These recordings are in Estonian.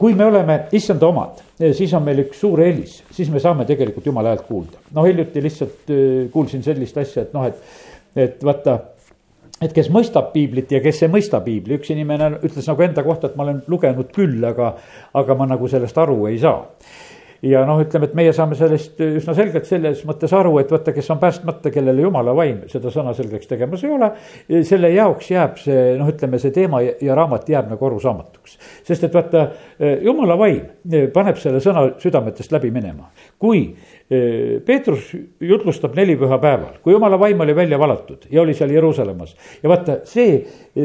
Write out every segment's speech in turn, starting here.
kui me oleme issanda omad, siis on meil üks suur eelis, siis me saame tegelikult jumala häält kuulda. noh, hiljuti lihtsalt äh, kuulsin sellist asja, et noh, et, et vaata et kes mõistab piiblit ja kes ei mõista piibli, üks inimene ütles nagu enda kohta, et ma olen lugenud küll, aga, aga ma nagu sellest aru ei saa ja noh, ütleme, et meie saame sellest üsna selgelt selles mõttes aru, et vaata, kes on päästmata, kellele jumala vaim seda sõna selgeks tegemas ei ole. selle jaoks jääb see noh, ütleme see teema ja, raamat jääb nagu arusaamatuks. sest et vaata, jumala vaim paneb selle sõna südametest läbi minema. kui Peetrus jutlustab nelipüha päeval, kui jumala vaim oli välja valatud ja oli seal Jeruusalemmas. ja vaata, see,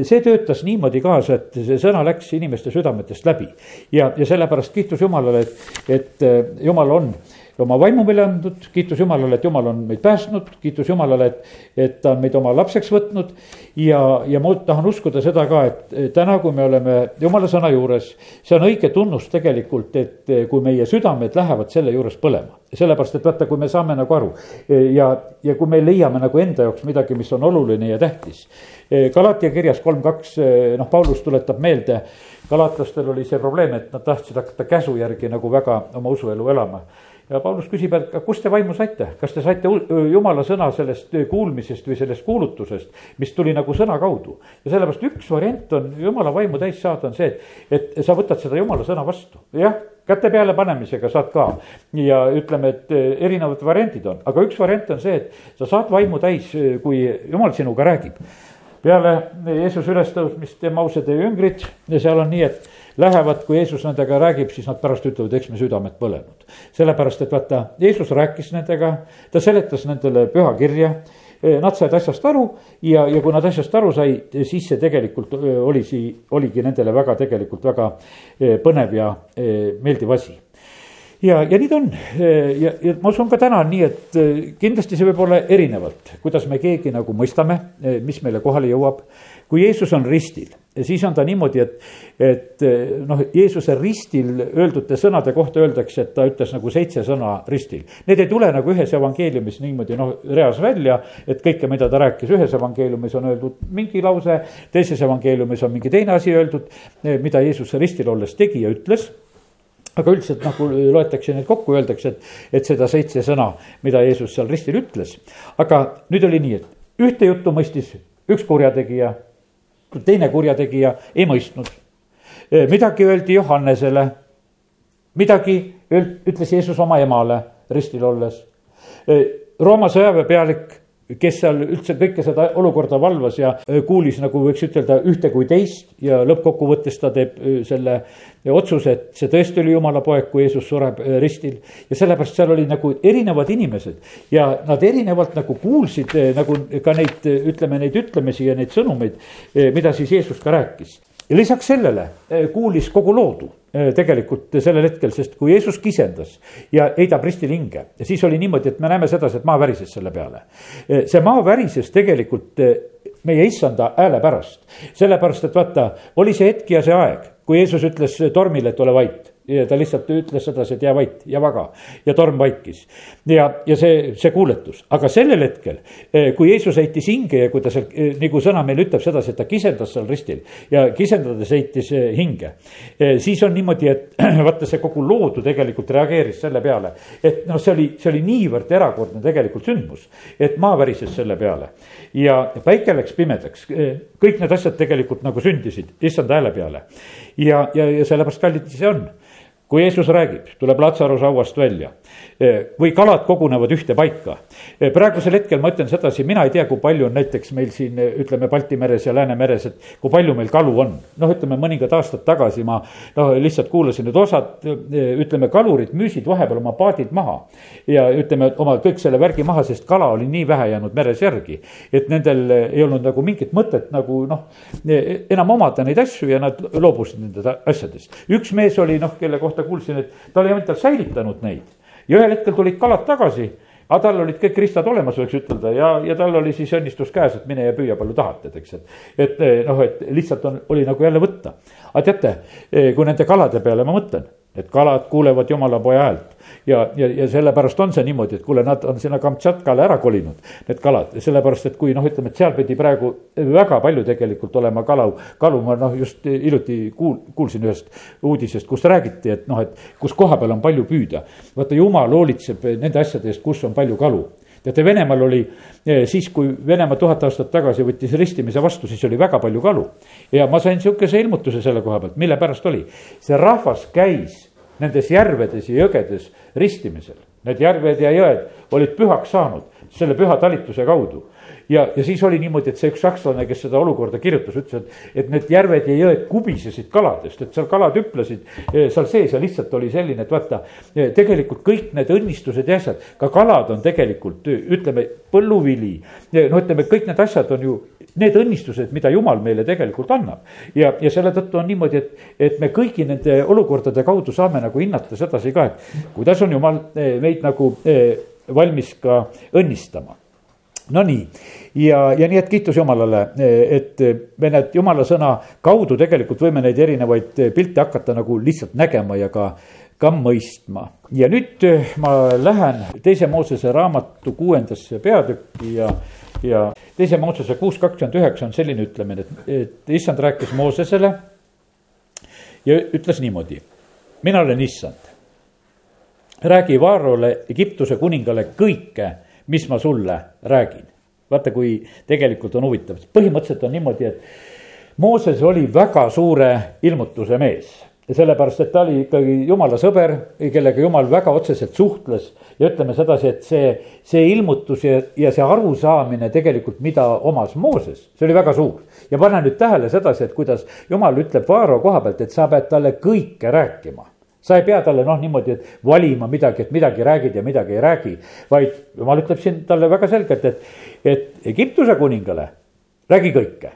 see töötas niimoodi kaasa, et see sõna läks inimeste südametest läbi. ja, ja sellepärast kiitus Jumalale, et, et Jumal on oma vaimu meile andnud, kiitus Jumalale, et Jumal on meid päästnud, kiitus Jumalale, et, et ta on meid oma lapseks võtnud. ja, ja ma tahan uskuda seda ka, et täna, kui me oleme Jumala sõna juures, see on õige tunnus tegelikult, et kui meie südamed lähevad selle juures põlema. sellepärast, et vaata, kui me saame nagu aru ja, ja kui me leiame nagu enda jaoks midagi, mis on oluline ja tähtis. Galatia kirjas kolm kaks, noh, Paulus tuletab meelde galatlastel oli see probleem, et nad tahtsid hakata käsu järgi nagu väga oma usuelu elama ja Paulus küsib, et kust te vaimu saite, kas te saite jumala sõna sellest kuulmisest või sellest kuulutusest, mis tuli nagu sõna kaudu. ja sellepärast üks variant on jumala vaimu täis saada, on see, et, et sa võtad seda jumala sõna vastu, jah käte peale panemisega saad ka ja ütleme, et erinevad variandid on, aga üks variant on see, et sa saad vaimu täis, kui jumal sinuga räägib. Peale Jeesuse ülestõusmist tema ausad jüngrid ja seal on nii, et lähevad, kui Jeesus nendega räägib, siis nad pärast ütlevad, eks me südamed põlenud. sellepärast, et vaata, Jeesus rääkis nendega, ta seletas nendele pühakirja. Nad said asjast aru ja, ja kui nad asjast aru said, siis see tegelikult oli, oligi nendele väga tegelikult väga põnev ja meeldiv asi ja, ja nii ta on ja, ja ma usun ka täna on nii, et kindlasti see võib olla erinevalt, kuidas me keegi nagu mõistame, mis meile kohale jõuab kui Jeesus on ristil, siis on ta niimoodi, et, et noh, Jeesuse ristil öeldute sõnade kohta öeldakse, et ta ütles nagu seitse sõna ristil. Need ei tule nagu ühes evangeeliumis niimoodi noh, reas välja, et kõike, mida ta rääkis, ühes evangeeliumis on öeldud mingi lause, teises evangeeliumis on mingi teine asi öeldud, mida Jeesus ristil olles tegi ja ütles aga üldiselt nagu loetakse need kokku, öeldakse, et, et seda seitse sõna, mida Jeesus seal ristil ütles. aga nüüd oli nii, et ühte juttu mõistis üks kurjategija teine kurjategija ei mõistnud. midagi öeldi Johannesele, midagi ütles Jeesus oma emale ristil olles. Rooma sõjaväepealik kes seal üldse kõike seda olukorda valvas ja kuulis, nagu võiks ütelda, ühte kui teist ja lõppkokkuvõttes ta teeb selle otsuse, et see tõesti oli jumala poeg, kui Jeesus sureb ristil. ja sellepärast seal oli nagu erinevad inimesed ja nad erinevalt nagu kuulsid nagu ka neid, ütleme neid ütlemisi ja neid sõnumeid, mida siis Jeesus ka rääkis ja lisaks sellele kuulis kogu loodu Äh, tegelikult sellel hetkel, sest kui Jeesus kisendas ja heidab ristil hinge, siis oli niimoodi, et me näeme sedasi, et maa värises selle peale. Äh, see maa värises tegelikult meie issanda hääle pärast, sellepärast et vaata, oli see hetk ja see aeg, kui Jeesus ütles tormile, et ole vait ja ta lihtsalt ütles sedasi, et jää vait ja vaga ja torm vaikis. ja, ja see, see kuuletus, aga sellel hetkel, eh, kui Jeesus heitis hinge ja kui ta seal, eh, nagu sõna meile ütleb sedasi, et ta kisendas seal ristil ja kisendades heitis eh, hinge. siis on niimoodi, et vaata, see kogu loodu tegelikult reageeris selle peale, et noh, see oli, see oli niivõrd erakordne tegelikult sündmus, et maa värises selle peale ja päike läks pimedaks, kõik need asjad tegelikult nagu sündisid issanda hääle peale ja, ja, ja sellepärast kallid see on kui Jeesus räägib, tuleb Latsarus hauast välja või kalad kogunevad ühte paika. praegusel hetkel ma ütlen sedasi, mina ei tea, kui palju on näiteks meil siin ütleme Balti meres ja Läänemeres, et kui palju meil kalu on. noh, ütleme mõningad aastad tagasi ma noh, lihtsalt kuulasin, et osad ütleme, kalurid müüsid vahepeal oma paadid maha. ja ütleme oma kõik selle värgi maha, sest kala oli nii vähe jäänud meres järgi. et nendel ei olnud nagu mingit mõtet nagu noh, enam omada neid asju ja nad loobusid nendest asjadest. üks mees oli noh, kelle kohta kuulsin, et ta oli ainult säilitanud neid ja ühel hetkel tulid kalad tagasi, aga tal olid kõik ristad olemas, võiks ütelda ja, ja tal oli siis õnnistus käes, et mine ja püüa palju tahad, tead, eks, et. et noh, et lihtsalt on, oli nagu jälle võtta. aga teate, kui nende kalade peale ma mõtlen, et kalad kuulevad jumala poja häält. Ja, ja, ja sellepärast on see niimoodi, et kuule, nad on sinna Kamtšatkale ära kolinud, need kalad, sellepärast et kui noh, ütleme, et seal pidi praegu väga palju tegelikult olema kalu, kalu, ma noh, just hiljuti kuul-, kuulsin ühest uudisest, kus räägiti, et noh, et kus koha peal on palju püüda. vaata, jumal hoolitseb nende asjade eest, kus on palju kalu teate, Venemaal oli eh, siis, kui Venemaa tuhat aastat tagasi võttis ristimise vastu, siis oli väga palju kalu. ja ma sain sihukese ilmutuse selle koha pealt, mille pärast oli. see rahvas käis nendes järvedes ja jõgedes ristimisel. Need järved ja jõed olid pühaks saanud selle püha talituse kaudu. ja, ja siis oli niimoodi, et see üks sakslane, kes seda olukorda kirjutas, ütles, et, et need järved ja jõed kubisesid kaladest, et seal kalad hüplesid eh, seal sees ja lihtsalt oli selline, et vaata. Eh, tegelikult kõik need õnnistused ja asjad, ka kalad on tegelikult ütleme, põlluvili. no ütleme, kõik need asjad on ju need õnnistused, mida jumal meile tegelikult annab. ja, ja selle tõttu on niimoodi, et, et me kõigi nende olukordade kaudu saame nagu hinnata sedasi ka, et kuidas on jumal eh, meid nagu eh, valmis ka õnnistama. Nonii, ja, ja nii, et kiitus Jumalale, et me need jumala sõna kaudu tegelikult võime neid erinevaid pilte hakata nagu lihtsalt nägema ja ka ka mõistma. ja nüüd ma lähen teise Moosese raamatu kuuendasse peatükki ja ja teise Moosese kuus kakskümmend üheksa on selline ütlemine, et, et issand rääkis Moosesele ja ütles niimoodi. mina olen issand. Räägi Vaarole, Egiptuse kuningale kõike, mis ma sulle räägin. vaata, kui tegelikult on huvitav, põhimõtteliselt on niimoodi, et Mooses oli väga suure ilmutuse mees ja sellepärast, et ta oli ikkagi jumala sõber, kellega jumal väga otseselt suhtles. ja ütleme sedasi, et see, see ilmutus ja, ja see arusaamine tegelikult, mida omas Mooses, see oli väga suur. ja pane nüüd tähele sedasi, et kuidas jumal ütleb Vaaro koha pealt, et sa pead talle kõike rääkima sa ei pea talle noh, niimoodi, et valima midagi, et midagi räägid ja midagi ei räägi. vaid jumal ütleb siin talle väga selgelt, et, et Egiptuse kuningale räägi kõike.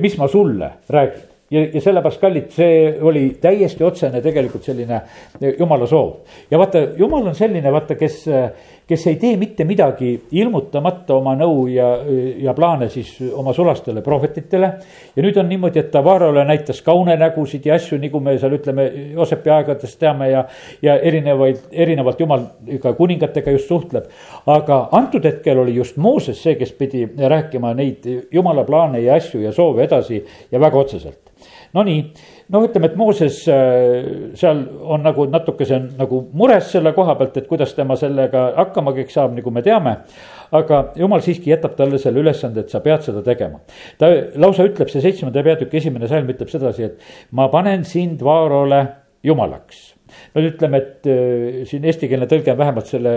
mis ma sulle räägin ja, ja sellepärast, kallid, see oli täiesti otsene tegelikult selline jumala soov. ja vaata, jumal on selline, vaata, kes, kes ei tee mitte midagi ilmutamata oma nõu ja, ja plaane siis oma sulastele prohvetitele. ja nüüd on niimoodi, et ta Vaarole näitas kaunenägusid ja asju, nagu me seal ütleme, Joosepi aegadest teame ja, ja erinevaid, erinevalt jumal ka kuningatega just suhtleb. aga antud hetkel oli just Mooses see, kes pidi rääkima neid jumala plaane ja asju ja soove edasi ja väga otseselt Nonii, no ütleme, et Mooses äh, seal on nagu natukese nagu mures selle koha pealt, et kuidas tema sellega hakkama kõik saab, nagu me teame. aga jumal siiski jätab talle selle ülesande, et sa pead seda tegema. ta lausa ütleb, see seitsmenda peatüki esimene salm ütleb sedasi, et ma panen sind Vaarole jumalaks no ütleme, et äh, siin eestikeelne tõlge on vähemalt selle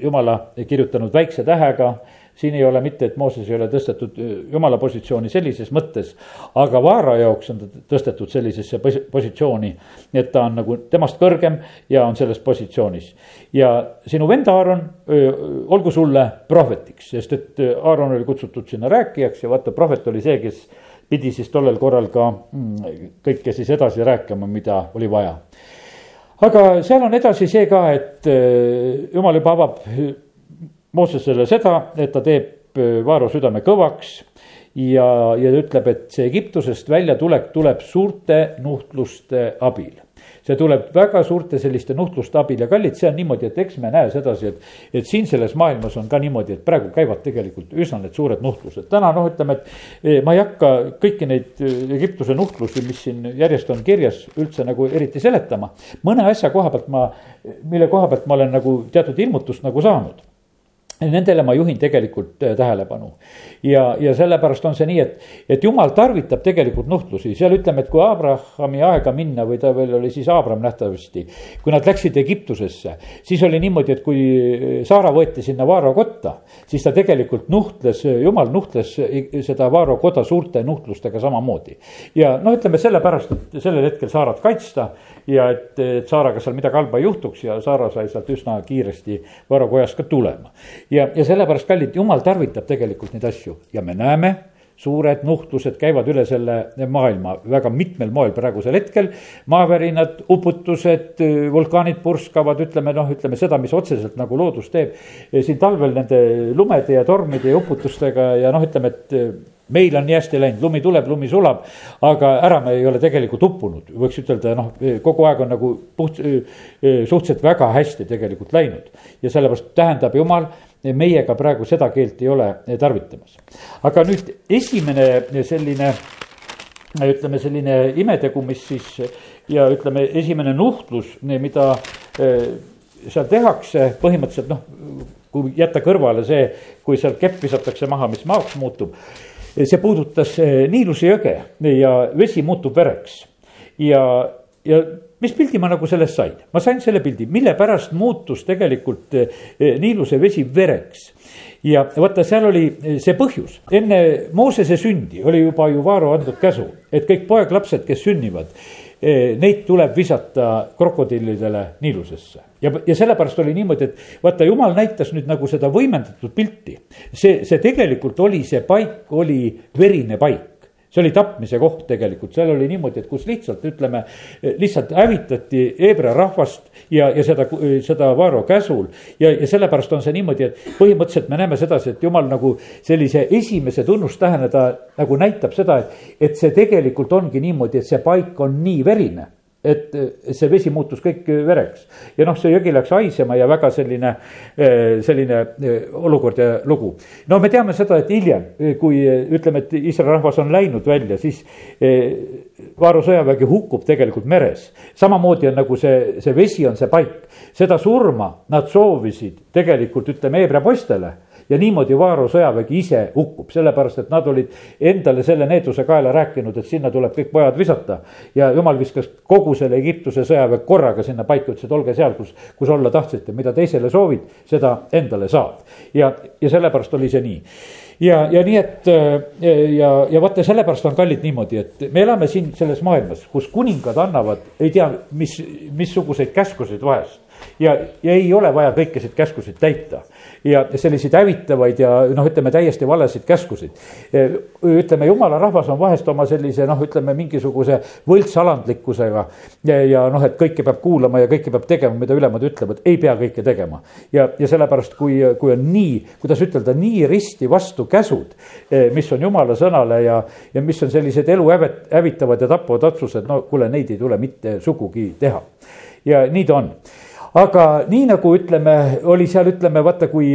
jumala kirjutanud väikse tähega siin ei ole mitte, et Mooses ei ole tõstetud jumala positsiooni sellises mõttes, aga Vaara jaoks on ta tõstetud sellisesse positsiooni, et ta on nagu temast kõrgem ja on selles positsioonis. ja sinu vend Aaron, olgu sulle prohvetiks, sest et Aaron oli kutsutud sinna rääkijaks ja vaata, prohvet oli see, kes pidi siis tollel korral ka mm, kõike siis edasi rääkima, mida oli vaja aga seal on edasi see ka, et jumal juba avab Moosesele seda, et ta teeb äh, Vaaro südame kõvaks ja, ja ütleb, et see Egiptusest väljatulek tuleb suurte nuhtluste abil see tuleb väga suurte selliste nuhtluste abil ja kallid, see on niimoodi, et eks me näe sedasi, et, et siin selles maailmas on ka niimoodi, et praegu käivad tegelikult üsna need suured nuhtlused. täna noh, ütleme, et eh, ma ei hakka kõiki neid eh, Egiptuse nuhtlusi, mis siin järjest on kirjas, üldse nagu eriti seletama. mõne asja koha pealt ma, mille koha pealt ma olen nagu teatud ilmutust nagu saanud Nendele ma juhin tegelikult äh, tähelepanu. ja, ja sellepärast on see nii, et, et jumal tarvitab tegelikult nuhtlusi, seal ütleme, et kui Abrahami aega minna või ta veel oli siis Abram nähtavasti. kui nad läksid Egiptusesse, siis oli niimoodi, et kui Saara võeti sinna Vaaro kotta, siis ta tegelikult nuhtles, jumal nuhtles seda Vaaro koda suurte nuhtlustega samamoodi. ja noh, ütleme sellepärast, et sellel hetkel Saarat kaitsta ja et, et Saaraga seal midagi halba ei juhtuks ja Saara sai sealt üsna kiiresti Vaaro kojast ka tulema ja, ja sellepärast, kallid, jumal tarvitab tegelikult neid asju ja me näeme suured nuhtlused käivad üle selle maailma väga mitmel moel praegusel hetkel. maavärinad, uputused, vulkaanid purskavad, ütleme noh, ütleme seda, mis otseselt nagu loodus teeb. siin talvel nende lumede ja tormide ja uputustega ja noh, ütleme, et meil on nii hästi läinud, lumi tuleb, lumi sulab, aga ära me ei ole tegelikult uppunud, võiks ütelda, noh, kogu aeg on nagu puht, suhteliselt väga hästi tegelikult läinud. ja sellepärast tähendab jumal, meiega praegu seda keelt ei ole tarvitamas. aga nüüd esimene selline, ütleme selline imetegu, mis siis ja ütleme, esimene nuhtlus, mida seal tehakse põhimõtteliselt noh, kui jätta kõrvale see, kui sealt kepp visatakse maha, mis maaks muutub see puudutas eh, Niiluse jõge ja vesi muutub vereks. ja, ja mis pildi ma nagu sellest sain, ma sain selle pildi, mille pärast muutus tegelikult eh, Niiluse vesi vereks ja vaata, seal oli eh, see põhjus, enne Moosese sündi oli juba ju Vaaro andnud käsu, et kõik poeglapsed, kes sünnivad, neid tuleb visata krokodillidele Niilusesse. Ja, ja sellepärast oli niimoodi, et vaata, jumal näitas nüüd nagu seda võimendatud pilti. see, see tegelikult oli, see paik oli verine paik see oli tapmise koht tegelikult, seal oli niimoodi, et kus lihtsalt ütleme, lihtsalt hävitati Hebra rahvast ja, ja seda, seda Vaaro käsul. ja, ja sellepärast on see niimoodi, et põhimõtteliselt me näeme sedasi, et jumal nagu sellise esimese tunnustähena ta nagu näitab seda, et, et see tegelikult ongi niimoodi, et see paik on nii verine et see vesi muutus kõik vereks. ja noh, see jõgi läks haisema ja väga selline, eh, selline eh, olukord ja lugu. no me teame seda, et hiljem, eh, kui ütleme, et Iisraeli rahvas on läinud välja, siis Vaaru sõjavägi hukkub tegelikult meres. samamoodi on nagu see, see vesi on see paik. seda surma nad soovisid tegelikult ütleme Hebra poistele ja niimoodi Vaaro sõjavägi ise hukkub, sellepärast et nad olid endale selle needuse kaela rääkinud, et sinna tuleb kõik pojad visata. ja jumal viskas kogu selle Egiptuse sõjaväe korraga sinna paika, ütles, et olge seal, kus, kus olla tahtsite, mida teisele soovid, seda endale saad. ja, ja sellepärast oli see nii ja, ja nii, et ja, ja vaata, sellepärast on kallid niimoodi, et me elame siin selles maailmas, kus kuningad annavad, ei tea, mis, missuguseid käskusid vahest ja, ja ei ole vaja kõikesid käskusid täita. ja selliseid hävitavaid ja noh, ütleme täiesti valesid käskusid. ütleme, jumala rahvas on vahest oma sellise noh, ütleme mingisuguse võltsalandlikkusega. ja, ja noh, et kõike peab kuulama ja kõike peab tegema, mida ülemad ütlevad, ei pea kõike tegema. ja, ja sellepärast, kui, kui on nii, kuidas ütelda, nii risti vastu käsud, mis on jumala sõnale ja, ja mis on sellised elu hävitavad ja tapavad otsused, no kuule, neid ei tule mitte sugugi teha. ja nii ta on aga nii nagu ütleme, oli seal, ütleme, vaata, kui,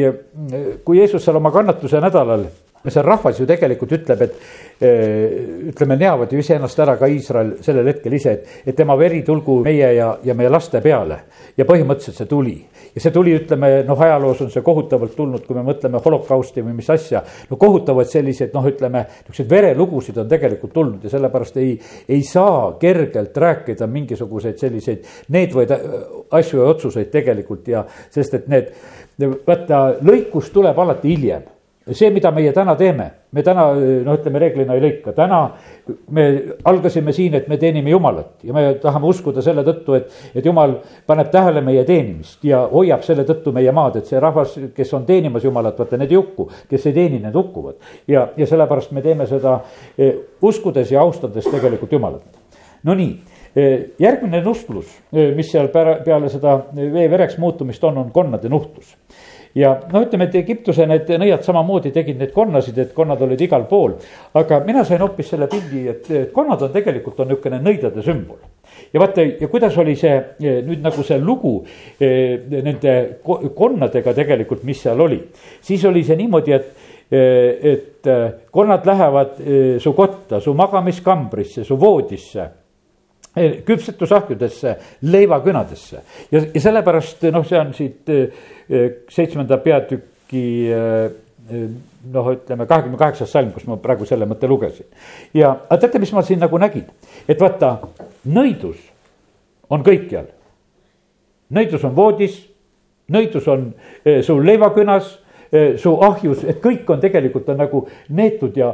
kui Jeesus seal oma kannatuse nädalal see rahvas ju tegelikult ütleb, et eh, ütleme, neavad ju iseennast ära ka Iisrael sellel hetkel ise, et, et tema veri tulgu meie ja, ja meie laste peale. ja põhimõtteliselt see tuli ja see tuli, ütleme noh, ajaloos on see kohutavalt tulnud, kui me mõtleme holokausti või mis asja. no kohutavad selliseid noh, ütleme niisuguseid verelugusid on tegelikult tulnud ja sellepärast ei, ei saa kergelt rääkida mingisuguseid selliseid needvaid asju ja otsuseid tegelikult ja sest et need vaata, lõikus tuleb alati hiljem see, mida meie täna teeme, me täna noh, ütleme reeglina ei lõika, täna me algasime siin, et me teenime Jumalat ja me tahame uskuda selle tõttu, et, et Jumal paneb tähele meie teenimist ja hoiab selle tõttu meie maad, et see rahvas, kes on teenimas Jumalat, vaata need ei hukku, kes ei teeni, need hukkuvad. ja, ja sellepärast me teeme seda eh, uskudes ja austades tegelikult Jumalat. Nonii eh, järgmine nuhtlus, eh, mis seal peale seda vee vereks muutumist on, on konnade nuhtlus ja no ütleme, et Egiptuse need nõiad samamoodi tegid neid konnasid, et konnad olid igal pool. aga mina sain hoopis selle pildi, et konnad on tegelikult on niisugune nõidade sümbol. ja vaata, ja kuidas oli see nüüd nagu see lugu eh, nende konnadega tegelikult, mis seal oli. siis oli see niimoodi, et eh, et eh, konnad lähevad su kotta, su magamiskambrisse, su voodisse küpsetusahjudesse, leivakünadesse ja, ja sellepärast noh, see on siit seitsmenda peatüki noh, ütleme kahekümne kaheksas salm, kus ma praegu selle mõtte lugesin. ja, aga teate, mis ma siin nagu nägin, et vaata, nõidus on kõikjal. nõidus on voodis, nõidus on eh, su leivakünas eh,, su ahjus, et kõik on tegelikult on nagu neetud ja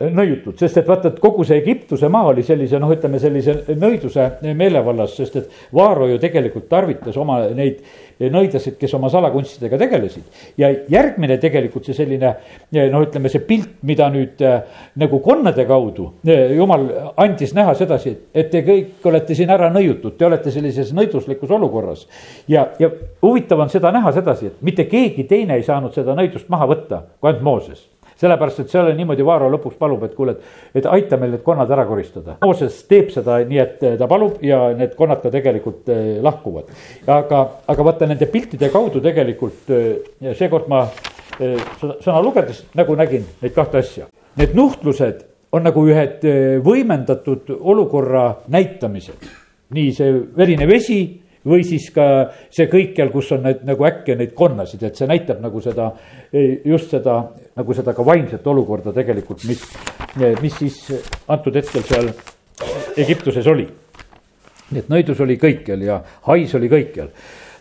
nõiutud, sest et vaata, et kogu see Egiptuse maa oli sellise noh, ütleme sellise nõiduse meelevallas, sest et Vaaro ju tegelikult tarvitas oma neid nõidasid, kes oma salakunstidega tegelesid. ja järgmine tegelikult see selline noh, ütleme see pilt, mida nüüd äh, nagu konnade kaudu äh, jumal andis näha sedasi, et te kõik olete siin ära nõiutud, te olete sellises nõiduslikus olukorras. ja, ja huvitav on seda näha sedasi, et mitte keegi teine ei saanud seda nõidust maha võtta kui ainult Mooses sellepärast, et seal oli niimoodi, Vaaro lõpuks palub, et kuule, et, et aita meil need konnad ära koristada. Mooses teeb seda nii, et ta palub ja need konnad ka tegelikult eh, lahkuvad. aga, aga vaata nende piltide kaudu tegelikult eh, seekord ma eh, sõna lugedes nagu nägin neid kahte asja. Need nuhtlused on nagu ühed võimendatud olukorra näitamised. nii see verine vesi või siis ka see kõikjal, kus on need nagu äkki neid konnasid, et see näitab nagu seda, just seda, nagu seda ka vaimset olukorda tegelikult, mis, mis siis antud hetkel seal Egiptuses oli. nii et nõidus oli kõikjal ja hais oli kõikjal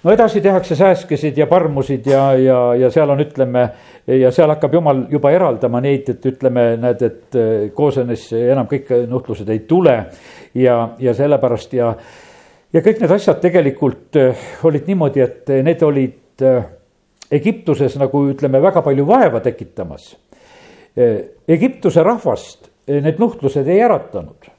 no edasi tehakse sääskesid ja parmusid ja, ja, ja seal on, ütleme, ja seal hakkab jumal juba eraldama neid, et ütleme, näed, et koosenes enam kõik nuhtlused ei tule ja, ja sellepärast ja ja kõik need asjad tegelikult äh, olid niimoodi, et äh, need olid äh, Egiptuses nagu ütleme, väga palju vaeva tekitamas. Egiptuse rahvast need nuhtlused ei äratanud.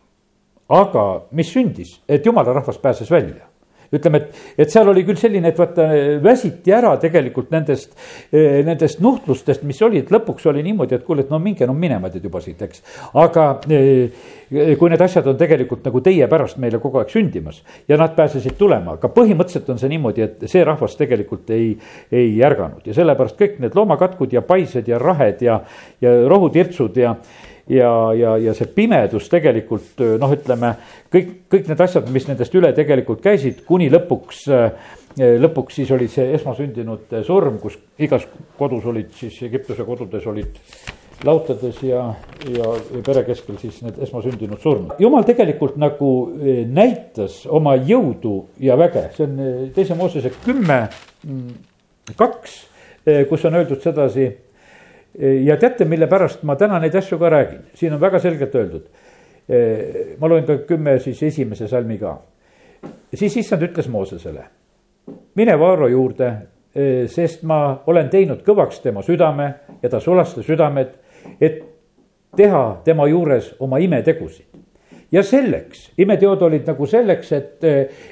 aga mis sündis, et jumala rahvas pääses välja ütleme, et, et seal oli küll selline, et vaata väsiti ära tegelikult nendest, eh, nendest nuhtlustest, mis olid, lõpuks oli niimoodi, et kuule, et no minge no minema teid juba siit, eks. aga eh, kui need asjad on tegelikult nagu teie pärast meile kogu aeg sündimas ja nad pääsesid tulema, aga põhimõtteliselt on see niimoodi, et see rahvas tegelikult ei, ei ärganud ja sellepärast kõik need loomakatkud ja paised ja rahed ja, ja rohutirtsud ja ja, ja, ja see pimedus tegelikult noh, ütleme kõik, kõik need asjad, mis nendest üle tegelikult käisid, kuni lõpuks, lõpuks siis oli see esmasündinute surm, kus igas kodus olid siis Egiptuse kodudes olid lautades ja, ja, ja pere keskel siis need esmasündinud surnud. jumal tegelikult nagu näitas oma jõudu ja väge, see on teise Moosese kümme, mm, kaks, kus on öeldud sedasi ja teate, mille pärast ma täna neid asju ka räägin, siin on väga selgelt öeldud. ma loen ka kümme siis esimese salmi ka. siis issand ütles Moosesele, mine Vaaro juurde, sest ma olen teinud kõvaks tema südame ja ta sulastas südamed, et teha tema juures oma imetegusid. ja selleks, imeteod olid nagu selleks, et,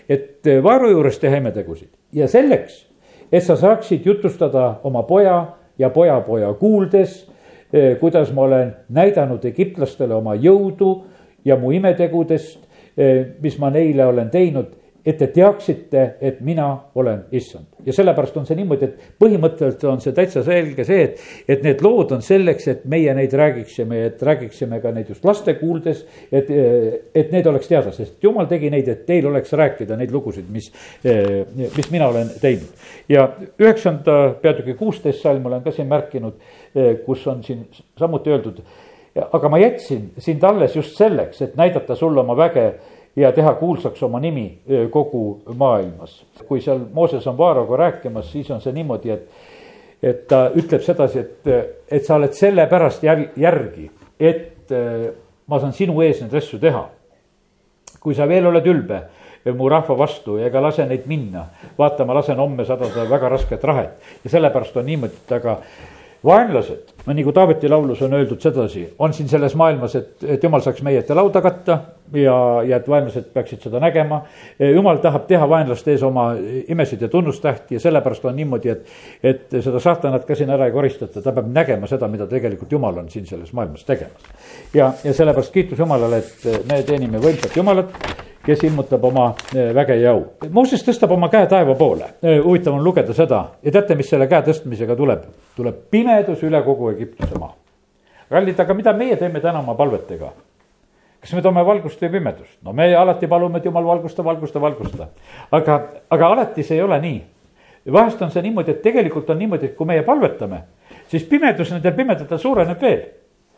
et Vaaro juures teha imetegusid ja selleks, et sa saaksid jutustada oma poja ja pojapoja kuuldes, eh, kuidas ma olen näidanud egiptlastele oma jõudu ja mu imetegudest, eh, mis ma neile olen teinud et te teaksite, et mina olen issand. ja sellepärast on see niimoodi, et põhimõtteliselt on see täitsa selge see, et, et need lood on selleks, et meie neid räägiksime, et räägiksime ka neid just laste kuuldes. et, et need oleks teada, sest jumal tegi neid, et teil oleks rääkida neid lugusid, mis, mis mina olen teinud. ja üheksanda peatüki kuusteist salm olen ka siin märkinud, kus on siin samuti öeldud. aga ma jätsin sind alles just selleks, et näidata sulle oma väge ja teha kuulsaks oma nimi kogu maailmas. kui seal Mooses on Vaaroga rääkimas, siis on see niimoodi, et, et ta ütleb sedasi, et, et sa oled sellepärast jäl-, järgi, et ma saan sinu ees neid asju teha. kui sa veel oled ülbe mu rahva vastu ega lase neid minna, vaata, ma lasen homme sadada väga rasket rahet ja sellepärast on niimoodi, et aga vaenlased, no nagu Taaveti laulus on öeldud sedasi, on siin selles maailmas, et, et jumal saaks meie ette lauda katta ja, ja et vaenlased peaksid seda nägema. jumal tahab teha vaenlaste ees oma imesid ja tunnustähti ja sellepärast on niimoodi, et, et seda saatanat ka siin ära ei koristata, ta peab nägema seda, mida tegelikult jumal on siin selles maailmas tegemas. ja, ja sellepärast kiitus Jumalale, et me teenime võimsat Jumalat kes ilmutab oma eh, väge ja au. Mooses tõstab oma käe taeva poole, eh, huvitav on lugeda seda ja teate, mis selle käe tõstmisega tuleb? Tuleb pimedus üle kogu Egiptuse maa. kallid, aga mida meie teeme täna oma palvetega? kas me toome valgust või pimedust? no me alati palume, et jumal valgusta, valgusta, valgusta. aga, aga alati see ei ole nii. vahest on see niimoodi, et tegelikult on niimoodi, et kui meie palvetame, siis pimedus nendel pimedatel suureneb veel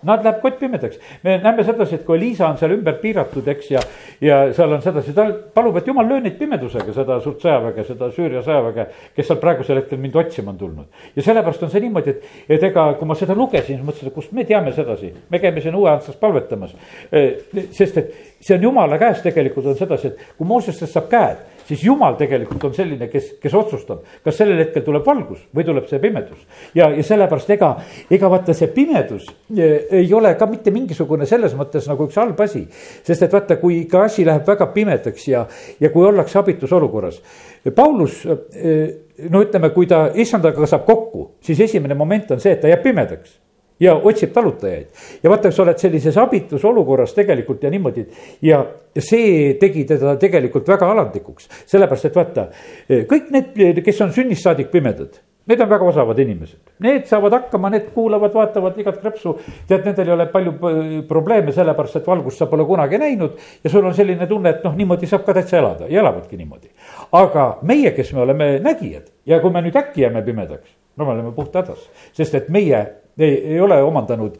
Nad läheb kott pimedaks, me näeme sedasi, et kui Liisa on seal ümber piiratud, eks, ja, ja seal on sedasi, ta palub, et jumal löö neid pimedusega, seda suurt sõjaväge, seda Süüria sõjaväge, kes seal praegusel hetkel mind otsima on tulnud. ja sellepärast on see niimoodi, et, et ega kui ma seda lugesin, siis mõtlesin, et kust me teame sedasi, me käime siin uue aastas palvetamas. sest et see on jumala käes tegelikult on sedasi, et kui Moosestest saab käed siis jumal tegelikult on selline, kes, kes otsustab, kas sellel hetkel tuleb valgus või tuleb see pimedus. ja, ja sellepärast ega, ega vaata see pimedus eh, ei ole ka mitte mingisugune selles mõttes nagu üks halb asi. sest et vaata, kui ikka asi läheb väga pimedaks ja, ja kui ollakse abitus olukorras. Paulus, eh, no ütleme, kui ta issandaga saab kokku, siis esimene moment on see, et ta jääb pimedaks ja otsib talutajaid. ja vaata, sa oled sellises abitus olukorras tegelikult ja niimoodi ja see tegi teda tegelikult väga alandlikuks, sellepärast et vaata, kõik need, kes on sünnist saadik pimedad Need on väga osavad inimesed, need saavad hakkama, need kuulavad, vaatavad igat krõpsu. tead, nendel ei ole palju probleeme, sellepärast et valgust sa pole kunagi näinud. ja sul on selline tunne, et noh, niimoodi saab ka täitsa elada ja elavadki niimoodi. aga meie, kes me oleme nägijad ja kui me nüüd äkki jääme pimedaks, no me oleme puht hädas, sest et meie ei, ei ole omandanud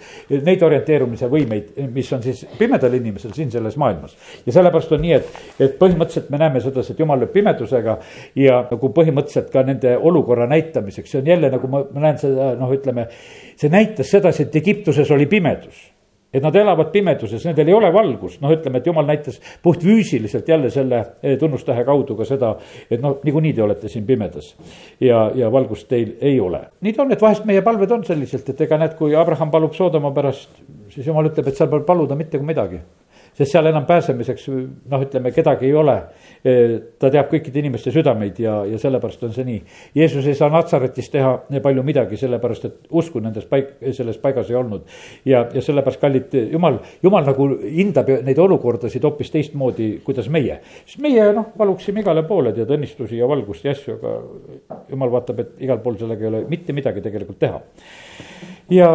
neid orienteerumise võimeid, mis on siis pimedal inimesel siin selles maailmas. ja sellepärast on nii, et, et põhimõtteliselt me näeme sedasi, et jumal lööb pimedusega ja nagu põhimõtteliselt ka nende olukorra näitamiseks, see on jälle nagu ma, ma näen seda noh, ütleme. see näitas sedasi, et Egiptuses oli pimedus et nad elavad pimeduses, nendel ei ole valgust, noh, ütleme, et jumal näitas puhtfüüsiliselt jälle selle eh, tunnustähe kaudu ka seda, et noh, niikuinii te olete siin pimedas. ja, ja valgust teil ei ole. nii ta on, et vahest meie palved on selliselt, et ega näed, kui Abraham palub Soodoma pärast, siis jumal ütleb, et seal pole paluda mitte midagi sest seal enam pääsemiseks noh, ütleme kedagi ei ole. ta teab kõikide inimeste südameid ja, ja sellepärast on see nii. Jeesus ei saa Natsaretis teha palju midagi, sellepärast et usku nendes paik-, selles paigas ei olnud. ja, ja sellepärast, kallid, jumal, jumal nagu hindab neid olukordasid hoopis teistmoodi, kuidas meie. sest meie noh, paluksime igale poole tead õnnistusi ja valgust ja asju, aga jumal vaatab, et igal pool sellega ei ole mitte midagi tegelikult teha ja,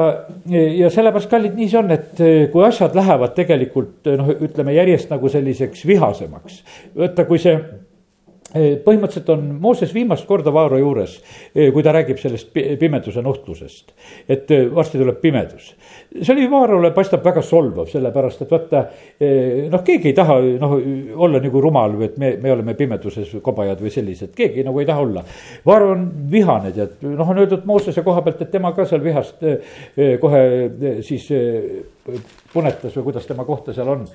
ja sellepärast, kallid, nii see on, et eh, kui asjad lähevad tegelikult noh, ütleme järjest nagu selliseks vihasemaks. vaata, kui see Eh, põhimõtteliselt on Mooses viimast korda Vaaro juures, eh, kui ta räägib sellest pimeduse nuhtlusest. et eh, varsti tuleb pimedus. see oli Vaarole paistab väga solvav, sellepärast et vaata noh, keegi ei taha noh, olla nagu rumal või et me, me oleme pimeduses kobajad või sellised, keegi nagu ei taha olla. Vaaro on vihane, tead, noh, on öeldud Moosese koha pealt, et tema ka seal vihast kohe siis punetas või kuidas tema kohta seal on.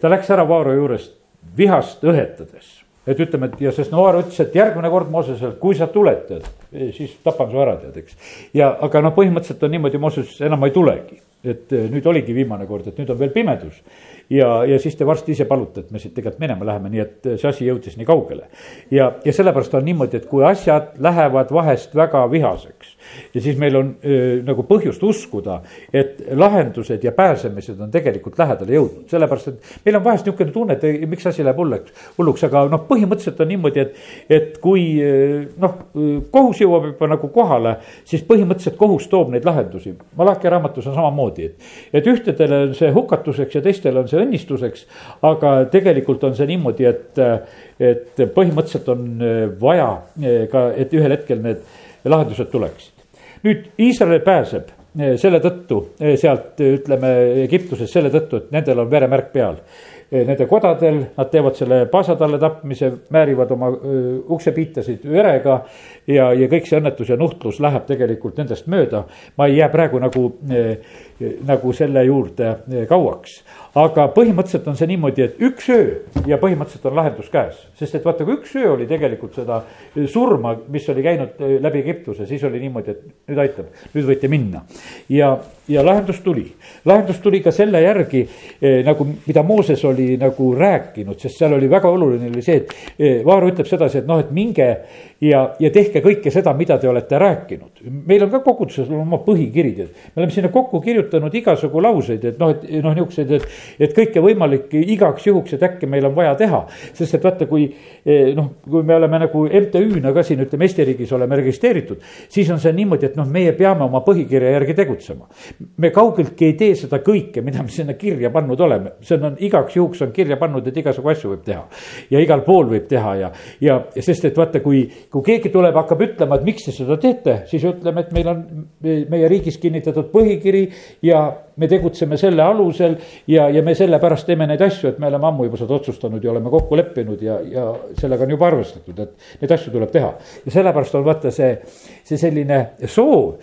ta läks ära Vaaro juurest vihast õhetades et ütleme, et ja sest Noar ütles, et järgmine kord Moosesele, kui sa tuled, tead, siis tapan su ära, tead, eks. ja, aga noh, põhimõtteliselt on niimoodi, Mooses enam ei tulegi, et eh, nüüd oligi viimane kord, et nüüd on veel pimedus. ja, ja siis te varsti ise palute, et me siit tegelikult minema läheme, nii et see asi jõudis nii kaugele. ja, ja sellepärast on niimoodi, et kui asjad lähevad vahest väga vihaseks ja siis meil on öö, nagu põhjust uskuda, et lahendused ja pääsemised on tegelikult lähedale jõudnud, sellepärast et meil on vahest niisugune tunne, et ei, miks asi läheb hulluks, hulluks, aga noh, põhimõtteliselt on niimoodi, et, et kui noh, kohus jõuab juba nagu kohale, siis põhimõtteliselt kohus toob neid lahendusi. Malachi raamatus on samamoodi, et, et ühtedele on see hukatuseks ja teistele on see õnnistuseks, aga tegelikult on see niimoodi, et, et põhimõtteliselt on vaja ka, et ühel hetkel need lahendused tuleksid nüüd Iisrael pääseb eh, selle tõttu eh, sealt ütleme Egiptusest selle tõttu, et nendel on veremärk peal. Eh, nende kodadel, nad teevad selle paasatalle tapmise, määrivad oma uksepiitasid verega ja, ja kõik see õnnetus ja nuhtlus läheb tegelikult nendest mööda. ma ei jää praegu nagu, nagu selle juurde kauaks aga põhimõtteliselt on see niimoodi, et üks öö ja põhimõtteliselt on lahendus käes. sest et vaata, kui üks öö oli tegelikult seda surma, mis oli käinud eh, läbi Egiptuse, siis oli niimoodi, et nüüd aitab, nüüd võite minna. ja, ja lahendus tuli, lahendus tuli ka selle järgi eh, nagu, mida Mooses oli nagu rääkinud, sest seal oli väga oluline oli see, et eh, Vaaro ütleb sedasi, et noh, et minge ja, ja tehke kõike seda, mida te olete rääkinud. meil on ka koguduses oma põhikiri, tead, me oleme sinna kokku kirjutanud igasugu lauseid, et noh, et noh, niisuguseid, et et kõike võimalik igaks juhuks, et äkki meil on vaja teha. sest et vaata, kui eh, noh, kui me oleme nagu MTÜ-na ka siin ütleme Eesti riigis oleme registreeritud, siis on see niimoodi, et noh, meie peame oma põhikirja järgi tegutsema. me kaugeltki ei tee seda kõike, mida me sinna kirja pannud oleme, see on igaks juhuks on kirja pannud, et igasugu asju võib teha. ja igal pool võib teha ja, ja sest et vaata, kui, kui keegi tuleb, hakkab ütlema, et miks te seda teete, siis ütleme, et meil on meie riigis kinnitatud põhikiri ja me tegutseme selle alusel ja, ja me sellepärast teeme neid asju, et me oleme ammu juba seda otsustanud ja oleme kokku leppinud ja, ja sellega on juba arvestatud, et neid asju tuleb teha. ja sellepärast on vaata see, see selline soov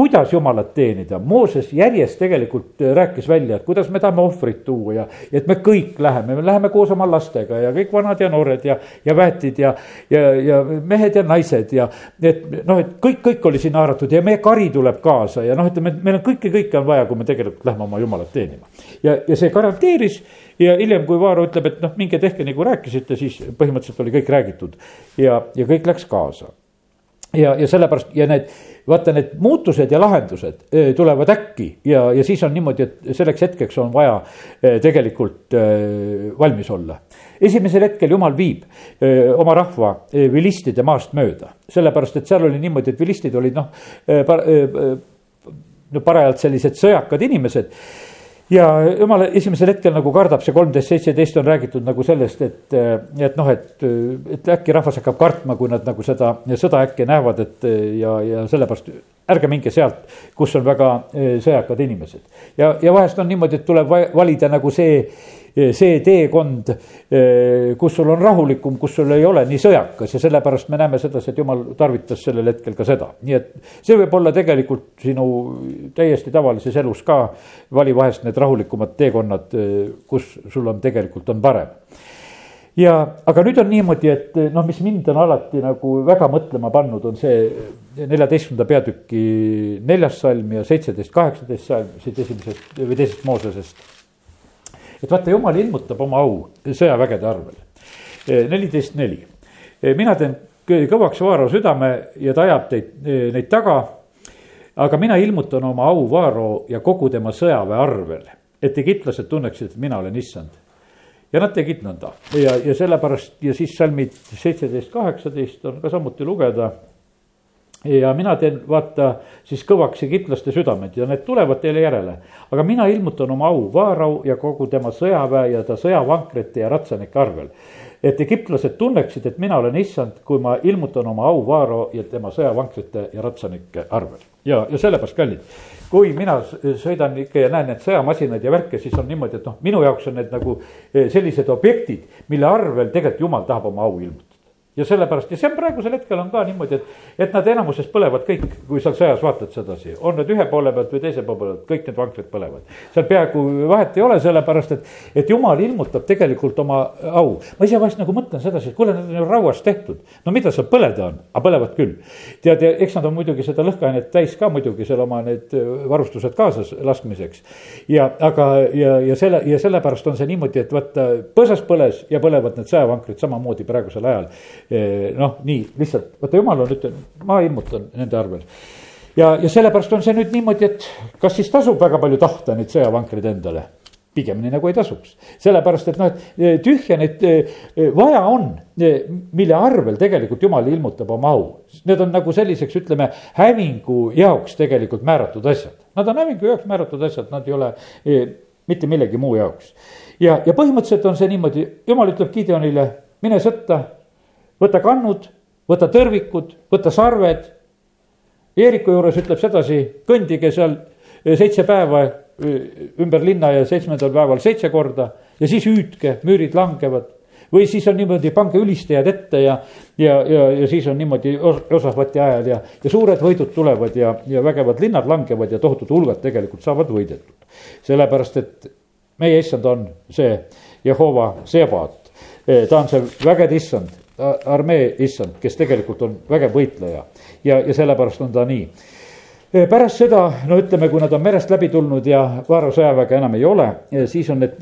kuidas jumalat teenida, Mooses järjest tegelikult äh, rääkis välja, et kuidas me tahame ohvrit tuua ja, ja et me kõik läheme, me läheme koos oma lastega ja kõik vanad ja noored ja, ja väetid ja, ja, ja mehed ja naised ja et noh, et kõik, kõik oli sinna haaratud ja meie kari tuleb kaasa ja noh, ütleme, et meil on kõike, kõike on vaja, kui me tegelikult lähme oma jumalat teenima. ja, ja see garanteeris ja hiljem, kui Vaaro ütleb, et noh, minge tehke nagu rääkisite, siis põhimõtteliselt oli kõik räägitud ja, ja kõik läks kaasa ja, ja sellepärast ja need, vaata need muutused ja lahendused eh, tulevad äkki ja, ja siis on niimoodi, et selleks hetkeks on vaja eh, tegelikult eh, valmis olla. esimesel hetkel jumal viib oma rahva vilistide maast mööda, sellepärast et seal oli niimoodi, et vilistid olid noh, no parajalt sellised sõjakad inimesed ja jumala esimesel hetkel nagu kardab see kolmteist, seitseteist on räägitud nagu sellest, et, et noh, et, et äkki rahvas hakkab kartma, kui nad nagu seda sõda äkki näevad, et ja, ja sellepärast ärge minge sealt, kus on väga eh, sõjakad inimesed. ja, ja vahest on niimoodi, et tuleb valida nagu see see teekond, kus sul on rahulikum, kus sul ei ole nii sõjakas ja sellepärast me näeme sedasi, et jumal tarvitas sellel hetkel ka seda, nii et see võib olla tegelikult sinu täiesti tavalises elus ka. vali vahest need rahulikumad teekonnad, kus sul on tegelikult on parem ja, aga nüüd on niimoodi, et noh, mis mind on alati nagu väga mõtlema pannud, on see neljateistkümnenda peatüki neljas salm ja seitseteist, kaheksateist salm siit esimesest või teisest Moosesest et vaata, jumal ilmutab oma au sõjavägede arvel. E, neliteist neli, e, mina teen kõvaks Vaaro südame ja ta ajab teid, e, neid taga. aga mina ilmutan oma au Vaaro ja kogu tema sõjaväe arvel, et egiptlased tunneksid, et mina olen issand ja nad tegid nõnda ja, ja sellepärast ja siis salmid seitseteist, kaheksateist on ka samuti lugeda ja mina teen, vaata, siis kõvaks egiptlaste südamed ja need tulevad teile järele. aga mina ilmutan oma au Vaarau ja kogu tema sõjaväe ja ta sõjavankrite ja ratsanike arvel. et egiptlased tunneksid, et mina olen issand, kui ma ilmutan oma au Vaaro ja tema sõjavankrite ja ratsanike arvel. ja, ja sellepärast, kallid, kui mina sõidan ikka ja näen need sõjamasinaid ja värke, siis on niimoodi, et noh, minu jaoks on need nagu eh, sellised objektid, mille arvel tegelikult jumal tahab oma au ilmutada ja sellepärast ja see on praegusel hetkel on ka niimoodi, et, et nad enamuses põlevad kõik, kui seal sõjas vaatad sedasi, on need ühe poole pealt või teise poole pealt, kõik need vankrid põlevad. seal peaaegu vahet ei ole, sellepärast et, et jumal ilmutab tegelikult oma au. ma ise vahest nagu mõtlen sedasi, et kuule, need on ju rauast tehtud, no mida seal põleda on, aga põlevad küll. tead, ja eks nad on muidugi seda lõhkeainet täis ka muidugi seal oma need varustused kaasas laskmiseks. ja aga, ja, ja selle ja sellepärast on see niimoodi, et vaata põõsas põles ja põlevad need sõjavankrid samamoodi praegusel ajal noh, nii lihtsalt, vaata jumal on ütlenud, ma ilmutan nende arvel. ja, ja sellepärast on see nüüd niimoodi, et kas siis tasub väga palju tahta neid sõjavankreid endale? pigemini nagu ei tasuks, sellepärast et noh, et eh, tühja neid eh, vaja on, mille arvel tegelikult jumal ilmutab oma au. Need on nagu selliseks, ütleme, hävingu jaoks tegelikult määratud asjad. Nad on hävingu jaoks määratud asjad, nad ei ole mitte millegi muu jaoks. ja, ja põhimõtteliselt on see niimoodi, jumal ütleb Gideonile, mine sõtta võta kannud, võta tõrvikud, võta sarved. Jeeriku juures ütleb sedasi, kõndige seal eh, seitse päeva eh, ümber linna ja seitsmendal päeval seitse korda ja siis hüüdke, müürid langevad. või siis on niimoodi, pange ülistajad ette ja, ja, ja, ja siis on niimoodi osavati ajal ja, ja suured võidud tulevad ja, ja vägevad linnad langevad ja tohutud hulgad tegelikult saavad võidetud. sellepärast, et meie issand on see Jehova Sebat, eh, ta on see vägede issand armee issand, kes tegelikult on vägev võitleja. Ja, ja sellepärast on ta nii. Pärast seda, no ütleme, kui nad on merest läbi tulnud ja Vaaro sõjaväge enam ei ole, siis on need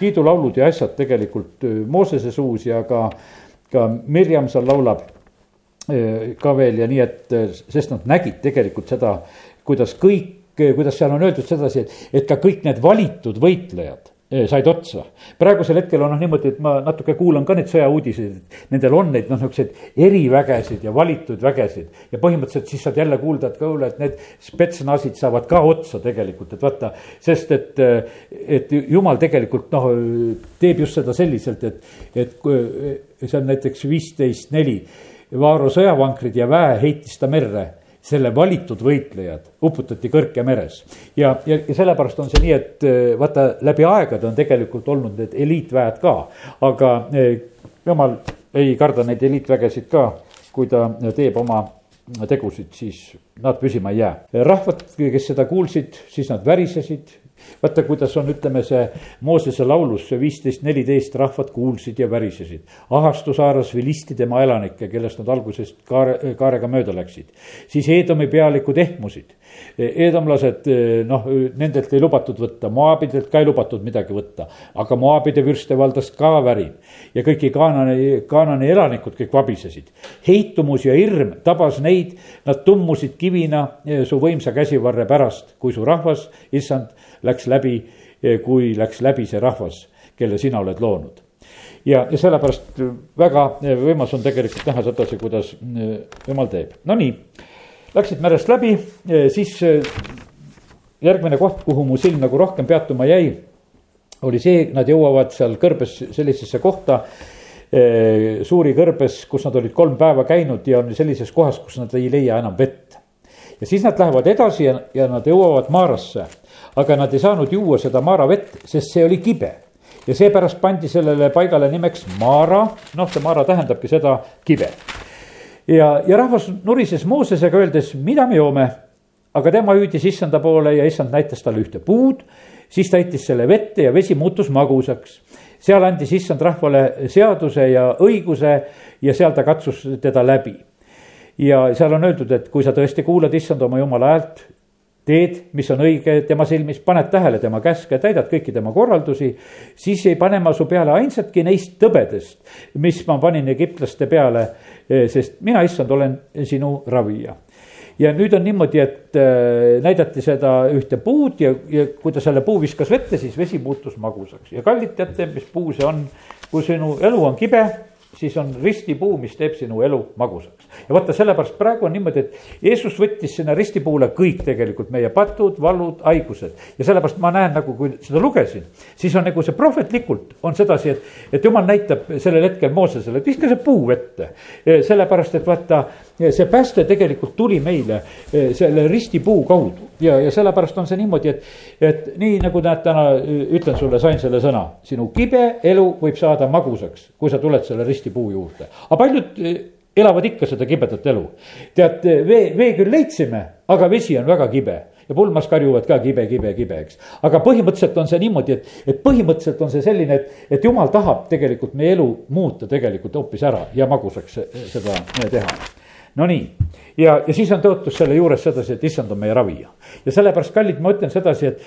kiidulaulud ja asjad tegelikult Moosese suus ja ka, ka Mirjam seal laulab ka veel ja nii, et sest nad nägid tegelikult seda, kuidas kõik, kuidas seal on öeldud sedasi, et, et ka kõik need valitud võitlejad said otsa. praegusel hetkel on noh niimoodi, et ma natuke kuulan ka neid sõjauudiseid, et nendel on neid noh, niisuguseid erivägesid ja valitud vägesid. ja põhimõtteliselt siis saad jälle kuulda, et kuule, et need spetsnasid saavad ka otsa tegelikult, et vaata. sest et, et jumal tegelikult noh, teeb just seda selliselt, et, et see on näiteks viisteist neli. Vaaro sõjavankrid ja väe heitis ta merre selle valitud võitlejad uputati kõrke meres. ja, ja, ja sellepärast on see nii, et eh, vaata, läbi aegade on tegelikult olnud need eliitväed ka, aga eh, jumal ei karda neid eliitvägesid ka, kui ta teeb oma tegusid, siis nad püsima ei jää. rahvad, kes seda kuulsid, siis nad värisesid, vaata, kuidas on, ütleme see Moosese laulus, see viisteist, neliteist rahvad kuulsid ja värisesid. ahastus haaras vilisti tema elanikke, kellest nad algusest kaare, kaarega mööda läksid. siis Eedomi pealikud ehmusid. Eedomlased, noh, nendelt ei lubatud võtta, Moabidelt ka ei lubatud midagi võtta. aga Moabide vürste valdas ka värin ja kõiki Kaanani, Kaanani elanikud kõik vabisesid. heitumus ja hirm tabas neid, nad tummusid kivina su võimsa käsivarre pärast, kui su rahvas, issand läks läbi, eh, kui läks läbi see rahvas, kelle sina oled loonud. ja, ja sellepärast väga eh, võimas on tegelikult näha sedasi, kuidas eh, jumal teeb, no nii. Läksid merest läbi, siis järgmine koht, kuhu mu silm nagu rohkem peatuma jäi, oli see, nad jõuavad seal kõrbes sellisesse kohta suuri kõrbes, kus nad olid kolm päeva käinud ja on sellises kohas, kus nad ei leia enam vett. ja siis nad lähevad edasi ja, ja nad jõuavad Maarasse aga nad ei saanud juua seda maaravett, sest see oli kibe. ja seepärast pandi sellele paigale nimeks Maara, noh, see Maara tähendabki seda kibe. ja, ja rahvas nurises Moosesega, öeldes, mida me joome. aga tema hüüdis issanda poole ja issand näitas talle ühte puud, siis ta heitis selle vette ja vesi muutus magusaks seal andis issand rahvale seaduse ja õiguse ja seal ta katsus teda läbi. ja seal on öeldud, et kui sa tõesti kuulad issand oma jumala häält teed, mis on õige tema silmis, paned tähele tema käske, täidad kõiki tema korraldusi, siis ei pane ma su peale ainsatki neist tõbedest, mis ma panin egiptlaste peale, eh, sest mina, issand, olen sinu ravija. Ja nüüd on niimoodi, et äh, näidati seda ühte puud ja, ja kui ta selle puu viskas vette, siis vesi muutus magusaks. Ja kallid teate, mis puu see on, kui sinu elu on kibe siis on ristipuu, mis teeb sinu elu magusaks. ja vaata, sellepärast praegu on niimoodi, et Jeesus võttis sinna ristipuule kõik tegelikult meie patud, vallud, haigused. ja sellepärast ma näen nagu, kui seda lugesin, siis on nagu see prohvetlikult on sedasi, et, et jumal näitab sellel hetkel Moosesele, et viska see puu vette. sellepärast, et vaata, see pääste tegelikult tuli meile eh, selle ristipuu kaudu ja, ja sellepärast on see niimoodi, et, et nii nagu näed, täna ütlen sulle, sain selle sõna, sinu kibe elu võib saada magusaks, kui sa tuled selle ristipuu juurde. aga paljud eh, elavad ikka seda kibedat elu. tead, vee, vee küll leidsime, aga vesi on väga kibe ja pulmas karjuvad ka kibe, kibe, kibe, eks. aga põhimõtteliselt on see niimoodi, et, et põhimõtteliselt on see selline, et, et jumal tahab tegelikult meie elu muuta tegelikult hoopis ära ja magusaks seda teha Nonii, ja, ja siis on tõotus selle juures sedasi, et issand on meie ravija. ja sellepärast, kallid, ma ütlen sedasi, et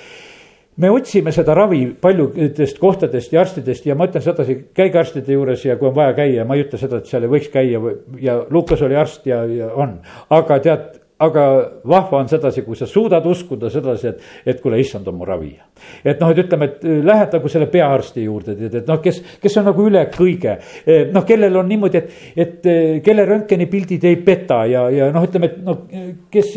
me otsime seda ravi paljudest kohtadest ja arstidest ja ma ütlen sedasi, käige arstide juures ja kui on vaja käia, ma ei ütle seda, et seal ei võiks käia ja Lukas oli arst ja, ja on. aga tead, aga vahva on sedasi, kui sa suudad uskuda sedasi, et, et kuule, issand on mu ravija. et noh, et ütleme, et äh, lähed nagu selle peaarsti juurde, tead, et noh, kes, kes on nagu üle kõige. Äh, noh, kellel on niimoodi, et, et äh, kelle röntgenipildid ei peta ja, ja noh, ütleme, et noh, kes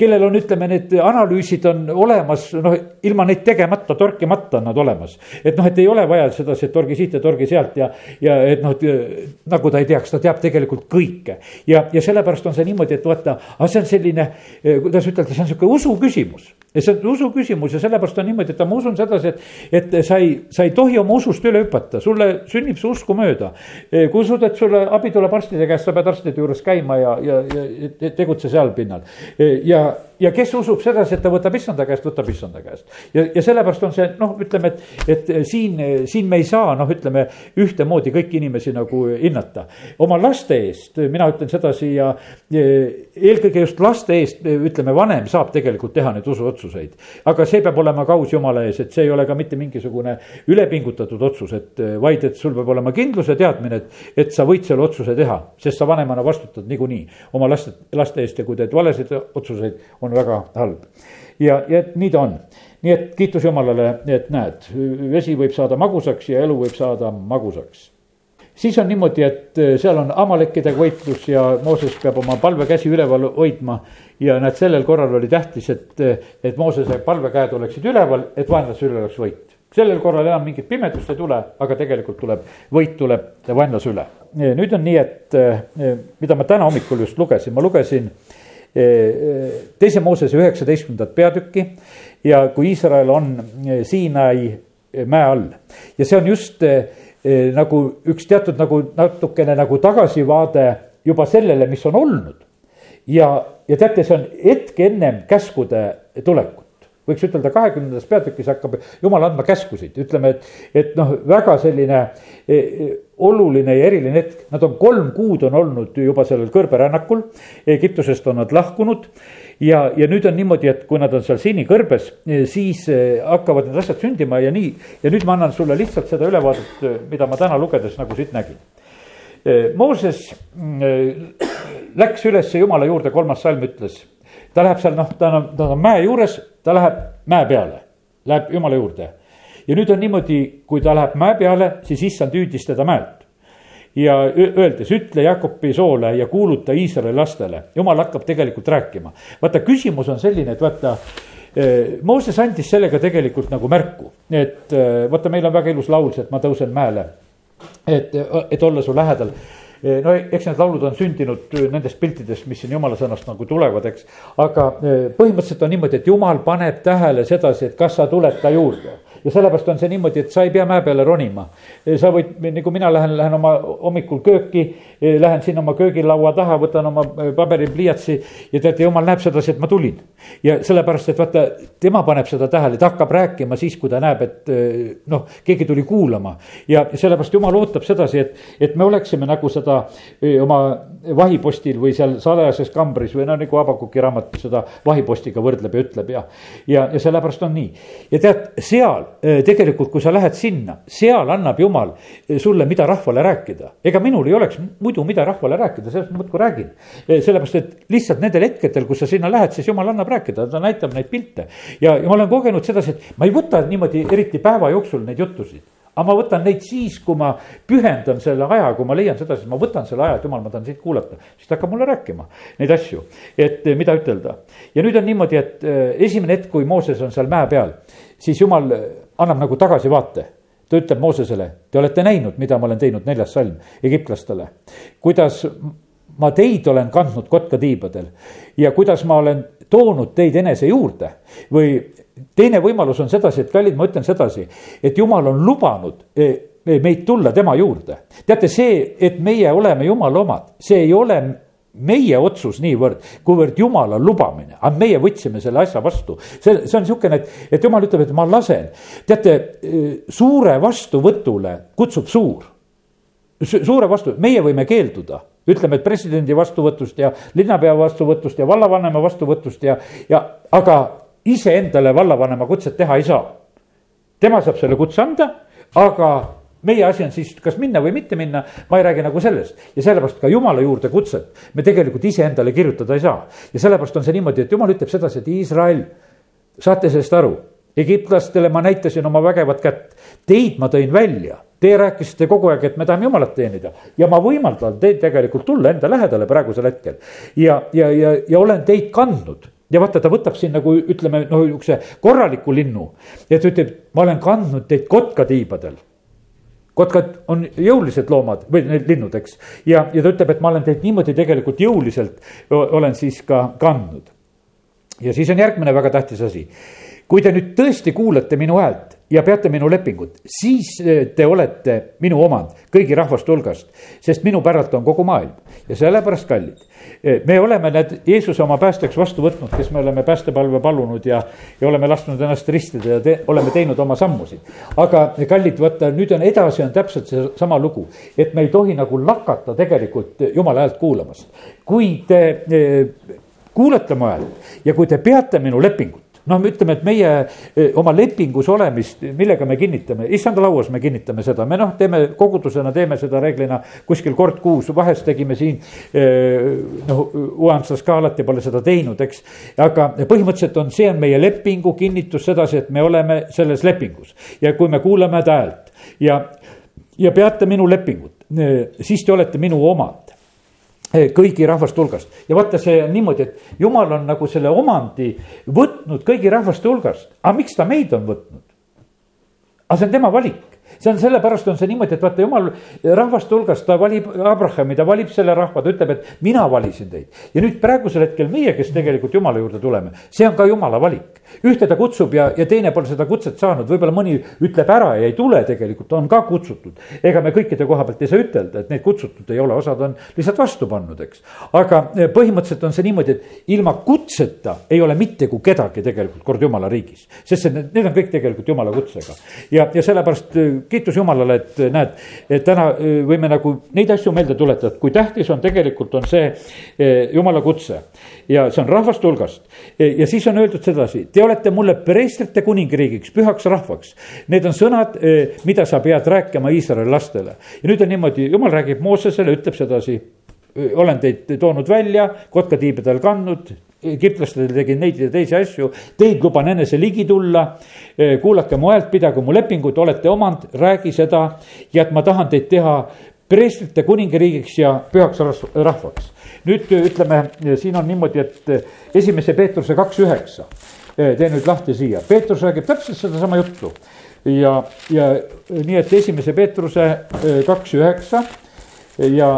kellel on, ütleme, need analüüsid on olemas, noh, ilma neid tegemata, torkimata on nad olemas. et noh, et ei ole vaja sedasi, et torgi siit ja torgi sealt ja, ja et noh, nagu ta ei teaks, ta teab tegelikult kõike. ja, ja sellepärast on see niimoodi, et vaata, aga see on selline, kuidas ütelda, see on sihuke usu küsimus ja see on usu küsimus ja sellepärast on niimoodi, et ma usun sedasi, et, et sa ei, sa ei tohi oma usust üle hüpata, sulle sünnib see usku mööda. Kui usud, et sulle abi tuleb arstide käest, sa pead arstide juures käima ja, ja, ja tegutse seal pinnal ja ja kes usub sedasi, et ta võtab issanda käest, võtab issanda käest. ja, ja sellepärast on see noh, ütleme, et, et siin, siin me ei saa noh, ütleme ühtemoodi kõiki inimesi nagu hinnata. oma laste eest, mina ütlen sedasi ja eelkõige just laste eest, ütleme, vanem saab tegelikult teha neid usuotsuseid. aga see peab olema kaus jumala ees, et see ei ole ka mitte mingisugune ülepingutatud otsus, et vaid, et sul peab olema kindlus ja teadmine, et, et sa võid selle otsuse teha, sest sa vanemana vastutad niikuinii oma laste, laste eest ja kui teed valesid otsuseid, on on väga halb. ja, ja nii ta on. nii et kiitus Jumalale, et näed, vesi võib saada magusaks ja elu võib saada magusaks siis on niimoodi, et eh, seal on amalekkidega võitlus ja Mooses peab oma palvekäsi üleval hoidma. ja näed, sellel korral oli tähtis, et, eh, et Moosese palvekäed oleksid üleval, et vaenlase üle oleks võit. sellel korral enam mingit pimedust ei tule, aga tegelikult tuleb, võit tuleb vaenlase üle. nüüd on nii, et eh, mida ma täna hommikul just lugesin, ma lugesin teise Moosese üheksateistkümnendat peatükki ja kui Iisrael on Siinai mäe all ja see on just nagu üks teatud nagu natukene nagu tagasivaade juba sellele, mis on olnud. ja, ja teate, see on hetk ennem käskude tulekut võiks ütelda kahekümnendas peatükis hakkab jumal andma käskusid, ütleme, et, et noh, väga selline e, e, oluline ja eriline hetk, nad on kolm kuud on olnud juba sellel kõrberännakul, Egiptusest on nad lahkunud. Ja, ja nüüd on niimoodi, et kui nad on seal siinikõrbes, siis e, hakkavad need asjad sündima ja nii. ja nüüd ma annan sulle lihtsalt seda ülevaadet, mida ma täna lugedes nagu siit nägin. Mooses mm, läks üles Jumala juurde, kolmas salm ütles. Ta läheb seal, noh, ta on, ta on mäe juures, ta läheb mäe peale, läheb jumala juurde. ja nüüd on niimoodi, kui ta läheb mäe peale, siis issand hüüdis teda mäelt. ja öeldes, ütle Jakobi soole ja kuuluta Iisraeli lastele, jumal hakkab tegelikult rääkima. vaata, küsimus on selline, et vaata eh, Mooses andis sellega tegelikult nagu märku, et eh, vaata, meil on väga ilus laul see, et ma tõusen mäele. et, et olla su lähedal no eks need laulud on sündinud eh, nendest piltidest, mis siin jumala sõnast nagu tulevad, eks. aga eh, põhimõtteliselt on niimoodi, et jumal paneb tähele sedasi, et kas sa tuled ta juurde ja sellepärast on see niimoodi, et sa ei pea mäe peale ronima. sa võid, nagu mina lähen, lähen oma hommikul kööki, lähen sinna oma köögilaua taha, võtan oma paberipliiatsi ja teate, jumal näeb sedasi, et ma tulin. ja sellepärast, et vaata, tema paneb seda tähele, ta hakkab rääkima siis, kui ta näeb, et noh, keegi tuli kuulama. ja sellepärast jumal ootab sedasi, et, et me oleksime nagu seda oma vahipostil või seal salajases kambris või no nagu Abakuki raamat seda vahipostiga võrdleb ja ütleb ja. ja, ja sellepärast on nii. ja tead, seal eh, tegelikult, kui sa lähed sinna, seal annab jumal eh, sulle, mida rahvale rääkida. ega minul ei oleks muidu, mida rahvale rääkida, sellest ma muudkui räägin. Eh, sellepärast, et lihtsalt nendel hetkedel, kus sa sinna lähed, siis jumal annab rääkida, ta näitab neid pilte. ja, ja ma olen kogenud sedasi, et ma ei võta niimoodi eriti päeva jooksul neid jutusid aga ma võtan neid siis, kui ma pühendan selle aja, kui ma leian seda, siis ma võtan selle aja, et jumal, ma tahan siit kuulata. siis ta hakkab mulle rääkima neid asju, et eh, mida ütelda. ja nüüd on niimoodi, et eh, esimene hetk, kui Mooses on seal mäe peal, siis jumal eh, annab nagu tagasivaate ta ütleb Moosesele, te olete näinud, mida ma olen teinud, neljas salm, egiptlastele. kuidas ma teid olen kandnud kotkatiibadel ja kuidas ma olen toonud teid enese juurde või teine võimalus on sedasi, et kallid, ma ütlen sedasi, et jumal on lubanud e, e, meid tulla tema juurde. teate, see, et meie oleme jumala omad, see ei ole meie otsus niivõrd, kuivõrd jumala lubamine, aga meie võtsime selle asja vastu. see, see on niisugune, et, et jumal ütleb, et ma lasen. teate, e, suure vastuvõtule kutsub suur. suure vastu, meie võime keelduda ütleme, et presidendi vastuvõtust ja linnapea vastuvõtust ja vallavanema vastuvõtust ja, ja aga iseendale vallavanema kutset teha ei saa. tema saab selle kutse anda, aga meie asi on siis kas minna või mitte minna, ma ei räägi nagu sellest. ja sellepärast ka jumala juurde kutset me tegelikult iseendale kirjutada ei saa. ja sellepärast on see niimoodi, et jumal ütleb sedasi, et Iisrael, saate sellest aru, egiptlastele ma näitasin oma vägevat kätt, teid ma tõin välja Teie rääkisite kogu aeg, et me tahame jumalat teenida ja ma võimaldan teid tegelikult tulla enda lähedale praegusel hetkel. ja, ja, ja, ja olen teid kandnud ja vaata, ta võtab siin nagu ütleme, no niisuguse korraliku linnu. ja ta ütleb, ma olen kandnud teid kotkatiibadel. kotkad on jõulised loomad või need linnud, eks. ja, ja ta ütleb, et ma olen teid niimoodi tegelikult jõuliselt olen siis ka kandnud. ja siis on järgmine väga tähtis asi. kui te nüüd tõesti kuulate minu häält ja peate minu lepingut, siis eh, te olete minu omand kõigi rahvaste hulgast, sest minu päralt on kogu maailm ja sellepärast kallid. Eh, me oleme need Jeesuse oma päästjaks vastu võtnud, kes me oleme päästepalve palunud ja, ja oleme lasknud ennast ristida ja te, oleme teinud oma sammusid. aga kallid, vaata nüüd on edasi on täpselt seesama lugu, et me ei tohi nagu lakata tegelikult jumala häält kuulamast. kui te eh, kuulate mu häält ja kui te peate minu lepingut noh, ütleme, et meie eh, oma lepingus olemist, millega me kinnitame, issanda lauas me kinnitame seda, me noh, teeme kogudusena, teeme seda reeglina kuskil kord kuus, vahest tegime siin. Eh, noh, Uamsas ka alati pole seda teinud, eks. aga põhimõtteliselt on, see on meie lepingu kinnitus sedasi, et me oleme selles lepingus ja kui me kuulame ta häält ja, ja peate minu lepingut, eh, siis te olete minu omad kõigi rahvaste hulgast ja vaata, see on niimoodi, et jumal on nagu selle omandi võtnud kõigi rahvaste hulgast, aga miks ta meid on võtnud? aga see on tema valik, see on sellepärast on see niimoodi, et vaata jumal rahvaste hulgast, ta valib Abrahami, ta valib selle rahva, ta ütleb, et mina valisin teid. ja nüüd praegusel hetkel meie, kes tegelikult jumala juurde tuleme, see on ka jumala valik. Ühte ta kutsub ja, ja teine pole seda kutset saanud, võib-olla mõni ütleb ära ja ei tule tegelikult, on ka kutsutud. ega me kõikide koha pealt ei saa ütelda, et neid kutsutud ei ole, osad on lihtsalt vastu pannud, eks. aga eh, põhimõtteliselt on see niimoodi, et ilma kutseta ei ole mitte kui kedagi tegelikult kord jumala riigis. sest see, need on kõik tegelikult jumala kutsega ja, ja sellepärast eh, kiitus Jumalale, et näed, et täna võime nagu neid asju meelde tuletada, kui tähtis on tegelikult on see Jumala kutse. ja see on rahvaste hulgast ja siis on öeldud sedasi, te olete mulle preestrite kuningriigiks, pühaks rahvaks. Need on sõnad, äh, mida sa pead rääkima Iisraeli lastele ja nüüd on niimoodi, Jumal räägib Moosesele, ütleb sedasi olen teid toonud välja, kotkatiibadel kandnud, egiptlastele tegin neid ja teisi asju, teid luban enese ligi tulla. kuulake mu häält, pidage mu lepingut, olete omand, räägi seda ja et ma tahan teid teha preestrite kuningriigiks ja pühaks rahvaks. nüüd ütleme, siin on niimoodi, et esimese Peetruse kaks üheksa, tee nüüd lahti siia, Peetrus räägib täpselt sedasama juttu. ja, ja nii, et esimese Peetruse kaks üheksa ja,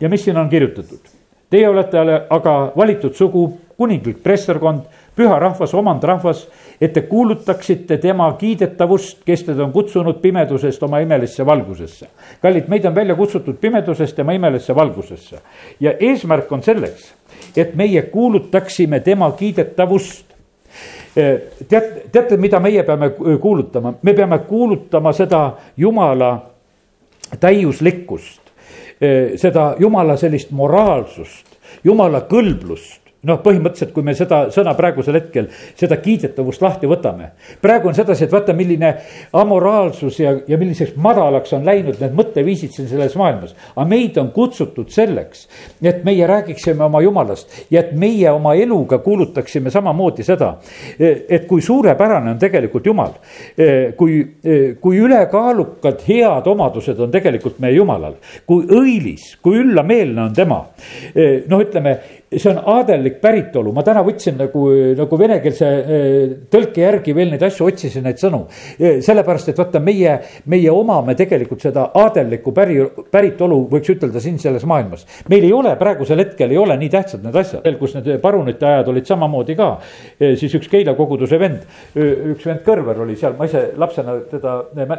ja mis siin on kirjutatud Teie olete aga valitud sugu, kuninglik presserkond, püha rahvas, omandrahvas, et te kuulutaksite tema kiidetavust, kes teid on kutsunud pimedusest oma imelisse valgusesse. kallid, meid on välja kutsutud pimedusest tema imelisse valgusesse ja eesmärk on selleks, et meie kuulutaksime tema kiidetavust tead, teate, mida meie peame kuulutama, me peame kuulutama seda jumala täiuslikkust seda jumala sellist moraalsust, jumala kõlblust noh, põhimõtteliselt, kui me seda sõna praegusel hetkel, seda kiidetavust lahti võtame. praegu on sedasi, et vaata, milline amoraalsus ja, ja milliseks madalaks on läinud need mõtteviisid siin selles maailmas. aga meid on kutsutud selleks, et meie räägiksime oma jumalast ja et meie oma eluga kuulutaksime samamoodi seda. et kui suurepärane on tegelikult jumal, kui, kui ülekaalukad head omadused on tegelikult meie jumalal, kui õilis, kui üllameelne on tema. noh, ütleme see on aadellik päritolu, ma täna võtsin nagu, nagu venekeelse eh, tõlke järgi veel neid asju, otsisin neid sõnu. Eh, sellepärast, et vaata, meie, meie omame tegelikult seda aadellikku päri, päritolu, võiks ütelda siin selles maailmas. meil ei ole praegusel hetkel ei ole nii tähtsad need asjad, kus need parunite ajad olid samamoodi ka. Eh, siis üks Keila koguduse vend, üks vend Kõrver oli seal, ma ise lapsena teda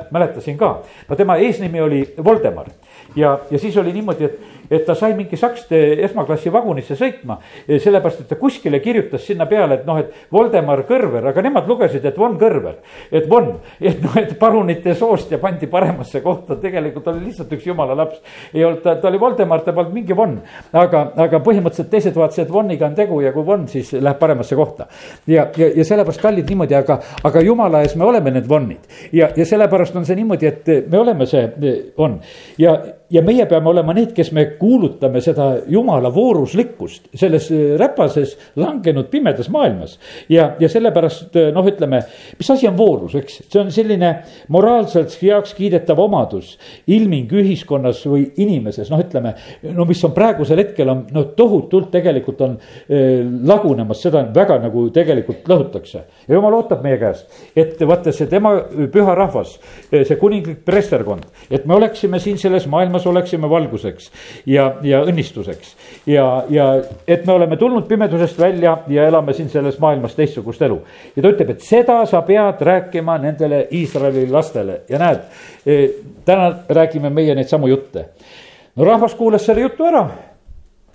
mäletasin ka. no tema eesnimi oli Voldemar ja, ja siis oli niimoodi, et, et ta sai mingi sakste esmaklassi vagunisse sõitma. sellepärast, et ta kuskile kirjutas sinna peale, et noh, et Voldemar Kõrver, aga nemad lugesid, et von Kõrver. et von, et noh, et parunite soost ja pandi paremasse kohta, tegelikult oli lihtsalt üks jumala laps. ei olnud, ta, ta oli Voldemar, ta polnud mingi von. aga, aga põhimõtteliselt teised vaatasid, et voniga on tegu ja kui von, siis läheb paremasse kohta. ja, ja, ja sellepärast kallid niimoodi, aga, aga jumala ees me oleme need vonnid. ja, ja sellepärast on see niimoodi, et me oleme see, on ja ja meie peame olema need, kes me kuulutame seda jumala vooruslikkust selles äh, räpases langenud pimedas maailmas. ja, ja sellepärast äh, noh, ütleme, mis asi on voorus, eks, see on selline moraalselt heaks kiidetav omadus. ilming ühiskonnas või inimeses, noh, ütleme, no mis on praegusel hetkel on noh, tohutult tegelikult on äh, lagunemas, seda väga nagu tegelikult lõhutakse. ja jumal ootab meie käest, et vaata see tema püha rahvas, see kuninglik preesterkond, et me oleksime siin selles maailmas maailmas oleksime valguseks ja, ja õnnistuseks. ja, ja et me oleme tulnud pimedusest välja ja elame siin selles maailmas teistsugust elu. ja ta ütleb, et seda sa pead rääkima nendele Iisraeli lastele ja näed, e, täna räägime meie neid samu jutte. no rahvas kuulas selle jutu ära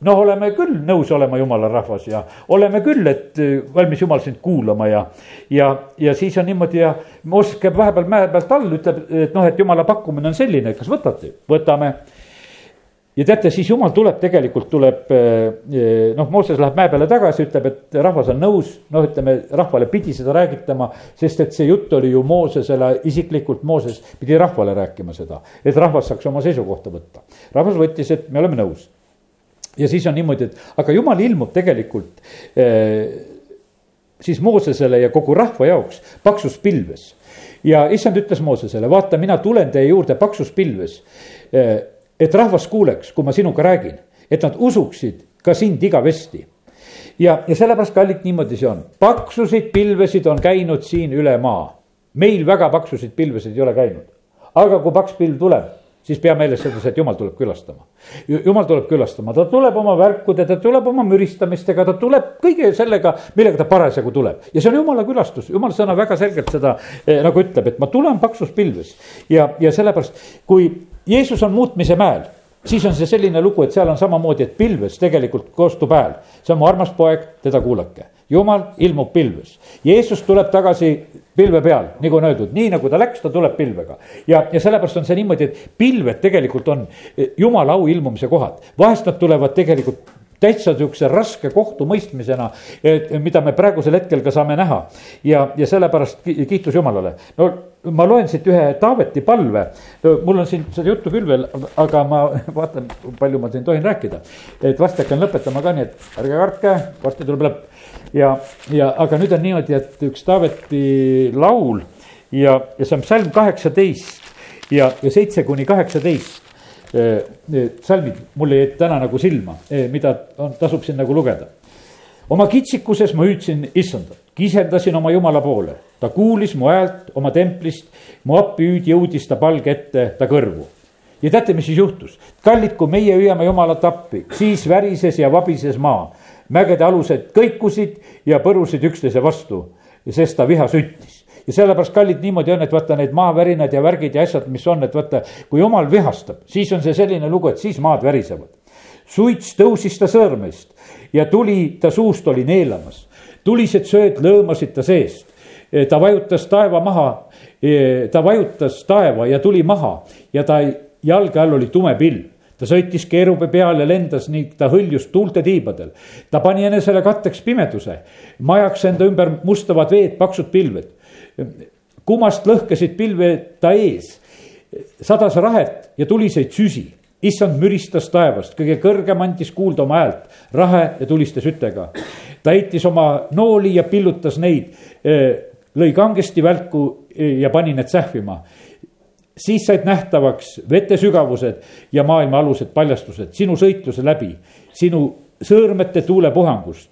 noh, oleme küll nõus olema jumala rahvas ja oleme küll, et e, valmis jumal sind kuulama ja, ja, ja siis on niimoodi ja Mooses käib vahepeal mäe pealt all, ütleb, et noh, et jumala pakkumine on selline, kas võtate, võtame. ja teate, siis jumal tuleb, tegelikult tuleb e, e, noh, Mooses läheb mäe peale tagasi, ütleb, et rahvas on nõus, noh, ütleme rahvale pidi seda räägitama. sest et see jutt oli ju Moosesele isiklikult, Mooses pidi rahvale rääkima seda, et rahvas saaks oma seisukohta võtta. rahvas võttis, et me oleme nõus ja siis on niimoodi, et aga jumal ilmub tegelikult eh, siis Moosesele ja kogu rahva jaoks paksus pilves. ja issand ütles Moosesele, vaata, mina tulen teie juurde paksus pilves eh,. et rahvas kuuleks, kui ma sinuga räägin, et nad usuksid ka sind igavesti. ja, ja sellepärast, kallid, niimoodi see on, paksusid pilvesid on käinud siin üle maa. meil väga paksusid pilvesid ei ole käinud aga kui paks pilv tuleb siis pea meeles sedasi, et jumal tuleb külastama. jumal tuleb külastama, ta tuleb oma värkude, ta tuleb oma müristamistega, ta tuleb kõige sellega, millega ta parasjagu tuleb. ja see on jumala külastus, jumala sõna väga selgelt seda eh, nagu ütleb, et ma tulen paksus pilves. ja, ja sellepärast, kui Jeesus on muutmise mäel siis on see selline lugu, et seal on samamoodi, et pilves tegelikult koostub hääl. see on mu armas poeg, teda kuulake. jumal ilmub pilves. Jeesus tuleb tagasi pilve peal, nagu on öeldud, nii nagu ta läks, ta tuleb pilvega. ja, ja sellepärast on see niimoodi, et pilved tegelikult on eh, jumala au ilmumise kohad. vahest nad tulevad tegelikult täitsa sihukese raske kohtumõistmisena, mida me praegusel hetkel ka saame näha. ja, ja sellepärast kiitus Jumalale. no ma loen siit ühe Taaveti palve. mul on siin seda juttu küll veel, aga ma vaatan, palju ma siin tohin rääkida. et varsti hakkan lõpetama ka, nii et ärge kartke, varsti tuleb lõpp. Ja, ja aga nüüd on niimoodi, et üks Taaveti laul ja, ja see on psalm kaheksateist ja, ja seitse kuni kaheksateist salmid mulle jäid täna nagu silma, mida on, tasub siin nagu lugeda. oma kitsikuses ma hüüdsin issandat, kisendasin oma jumala poole, ta kuulis mu häält oma templist, mu appihüüd jõudis ta palge ette ta kõrvu. ja teate, mis siis juhtus? kallid, kui meie hüüame jumalat appi, siis värises ja vabises maa. Mägede alused kõikusid ja põrusid üksteise vastu, sest ta viha süttis ja sellepärast, kallid, niimoodi on, et vaata need maavärinad ja värgid ja asjad, mis on, et vaata, kui jumal vihastab, siis on see selline lugu, et siis maad värisevad. suits tõusis ta sõõrmest ja tuli ta suust oli neelamas, tulised sööd lõõmasid ta seest. ta vajutas taeva maha, ta vajutas taeva ja tuli maha ja ta jalge all oli tume pilv ta sõitis keerube peal ja lendas ning ta hõljus tuulte tiibadel. ta pani enesele katteks pimeduse, majaks enda ümber mustavad veed, paksud pilved kummast lõhkesid pilve ta ees, sadas rahet ja tuliseid süsi. issand müristas taevast, kõige kõrgem andis kuulda oma häält, rahe ja tuliste sütega. ta heitis oma nooli ja pillutas neid, lõi kangesti välku ja pani need sähvima siis said nähtavaks vete sügavused ja maailma alused paljastused sinu sõitluse läbi, sinu sõõrmete tuulepuhangust.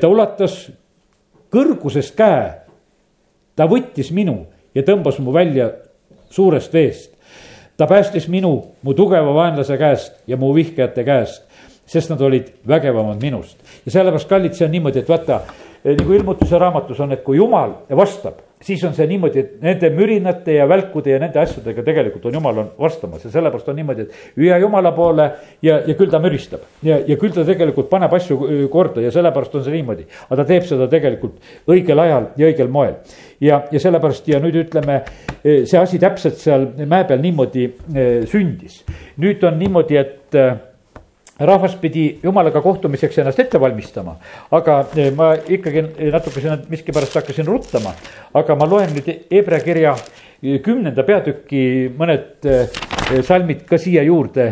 ta ulatas kõrgusest käe ta võttis minu ja tõmbas mu välja suurest veest. ta päästis minu, mu tugeva vaenlase käest ja mu vihkajate käest, sest nad olid vägevamad minust. ja sellepärast, kallid, see on niimoodi, et vaata, nagu ilmutuse raamatus on, et kui jumal vastab siis on see niimoodi, et nende mürinate ja välkude ja nende asjadega tegelikult on jumal on vastamas ja sellepärast on niimoodi, et hüüa jumala poole ja, ja küll ta müristab. ja, ja küll ta tegelikult paneb asju korda ja sellepärast on see niimoodi. aga ta teeb seda tegelikult õigel ajal ja õigel moel. ja, ja sellepärast ja nüüd ütleme, see asi täpselt seal mäe peal niimoodi sündis. nüüd on niimoodi, et rahvas pidi jumalaga kohtumiseks ennast ette valmistama, aga eh, ma ikkagi natuke siin miskipärast hakkasin ruttama. aga ma loen nüüd Hebra kirja eh, kümnenda peatüki mõned eh, salmid ka siia juurde.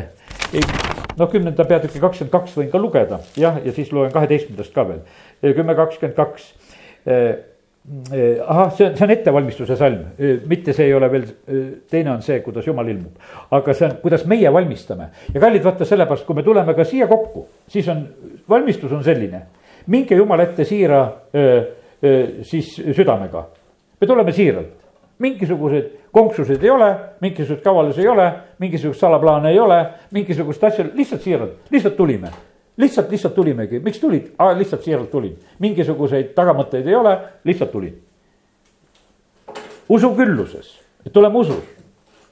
noh, kümnenda peatüki kakskümmend kaks võin ka lugeda, jah, ja siis loen kaheteistkümnendast ka veel, kümme kakskümmend kaks ahah, see on, see on ettevalmistuse salm, eh, mitte see ei ole veel, eh, teine on see, kuidas jumal ilmub. aga see on, kuidas meie valmistame. Ja kallid, vaata sellepärast, kui me tuleme ka siia kokku, siis on, valmistus on selline. minge jumala ette siira siis südamega, me tuleme siiralt, mingisuguseid konksuseid ei ole, mingisuguseid kavalusi ei ole, mingisugust salaplaane ei ole, mingisugust asja, lihtsalt siiralt, lihtsalt tulime lihtsalt, lihtsalt tulimegi, miks tulid, lihtsalt siiralt tulin, mingisuguseid tagamõtteid ei ole, lihtsalt tulin. usu külluses, et oleme usus,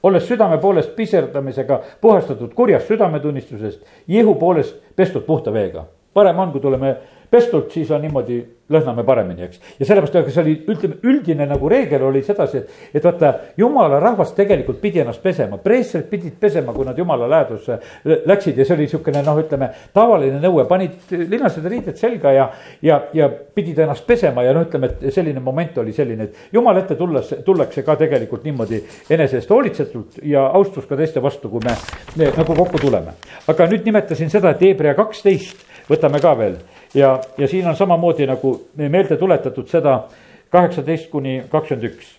olles südame poolest piserdamisega puhastatud kurjast südametunnistusest, Jehu poolest pestud puhta veega. parem on, kui tuleme pestult, siis on niimoodi, lõhname paremini, eks. ja sellepärast, aga see oli, ütleme, üldine nagu reegel oli sedasi, et, et vaata, jumala rahvas tegelikult pidi ennast pesema, preestrid pidid pesema, kui nad jumala lähedusse läksid. Ja see oli niisugune noh, ütleme tavaline nõue, panid linnased riided selga ja, ja, ja pidid ennast pesema. Ja noh, ütleme, et selline moment oli selline, et jumala ette tulles, tullakse ka tegelikult niimoodi enese eest hoolitsetult ja austus ka teiste vastu, kui me, me nagu kokku tuleme. aga nüüd nimetasin seda, et Hebra kaksteist. Võtame ka veel ja, ja siin on samamoodi nagu meelde tuletatud seda kaheksateist kuni kakskümmend üks.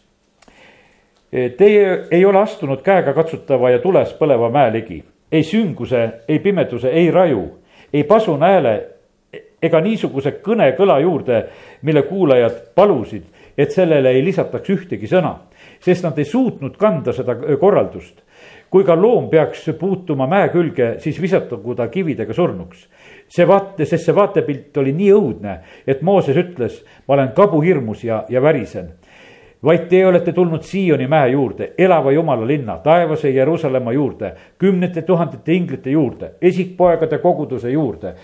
Teie ei ole astunud käega katsutava ja tules põleva mäe ligi, ei sünguse, ei pimeduse, ei raju, ei pasu hääle ega niisuguse kõne kõla juurde, mille kuulajad palusid, et sellele ei lisataks ühtegi sõna sest nad ei suutnud kanda seda korraldust. kui ka loom peaks puutuma mäe külge, siis visatagu ta kividega surnuks see vaate, sest see vaatepilt oli nii õudne, et Mooses ütles, ma olen kabuhirmus ja, ja värisen vaid te olete tulnud Sioni mäe juurde, elava Jumala linna, taevase Jeruusalemma juurde, kümnete tuhandete inglite juurde, esikpoegade koguduse juurde,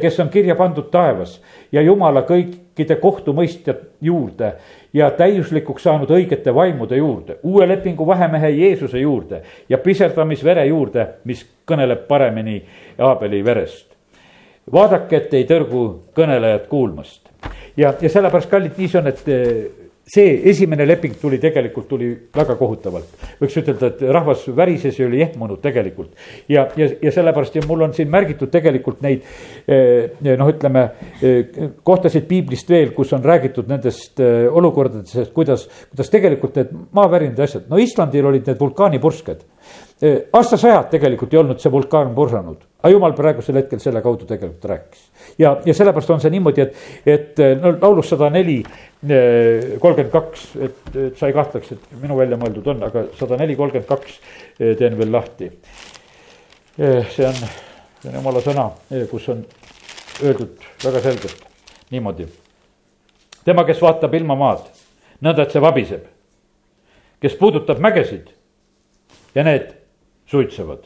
kes on kirja pandud taevas ja Jumala kõikide kohtumõistjad juurde ja täiuslikuks saanud õigete vaimude juurde, uue lepingu vahemehe Jeesuse juurde ja piserdamisvere juurde, mis kõneleb paremini Aabeli verest. Vaadake, et ei tõrgu kõnelejad kuulmast ja, ja sellepärast, kallid, nii see on, et see esimene leping tuli tegelikult, tuli väga kohutavalt. võiks ütelda, et rahvas värises ja oli ehmunud tegelikult. ja, ja, ja sellepärast ja mul on siin märgitud tegelikult neid eh, noh, ütleme eh, kohtasid piiblist veel, kus on räägitud nendest eh, olukordadest, kuidas, kuidas tegelikult need maavärinad ja asjad, no Islandil olid need vulkaanipursked aastasajad tegelikult ei olnud see vulkaan pursanud, aga jumal praegusel hetkel selle kaudu tegelikult rääkis. ja, ja sellepärast on see niimoodi, et, et no laulus sada neli, kolmkümmend kaks, et, et sa ei kahtleks, et minu välja mõeldud on, aga sada neli, kolmkümmend kaks teen veel lahti. see on, see on jumala sõna, kus on öeldud väga selgelt niimoodi. tema, kes vaatab ilmamaad, nõnda, et see vabiseb, kes puudutab mägesid ja need suitsevad.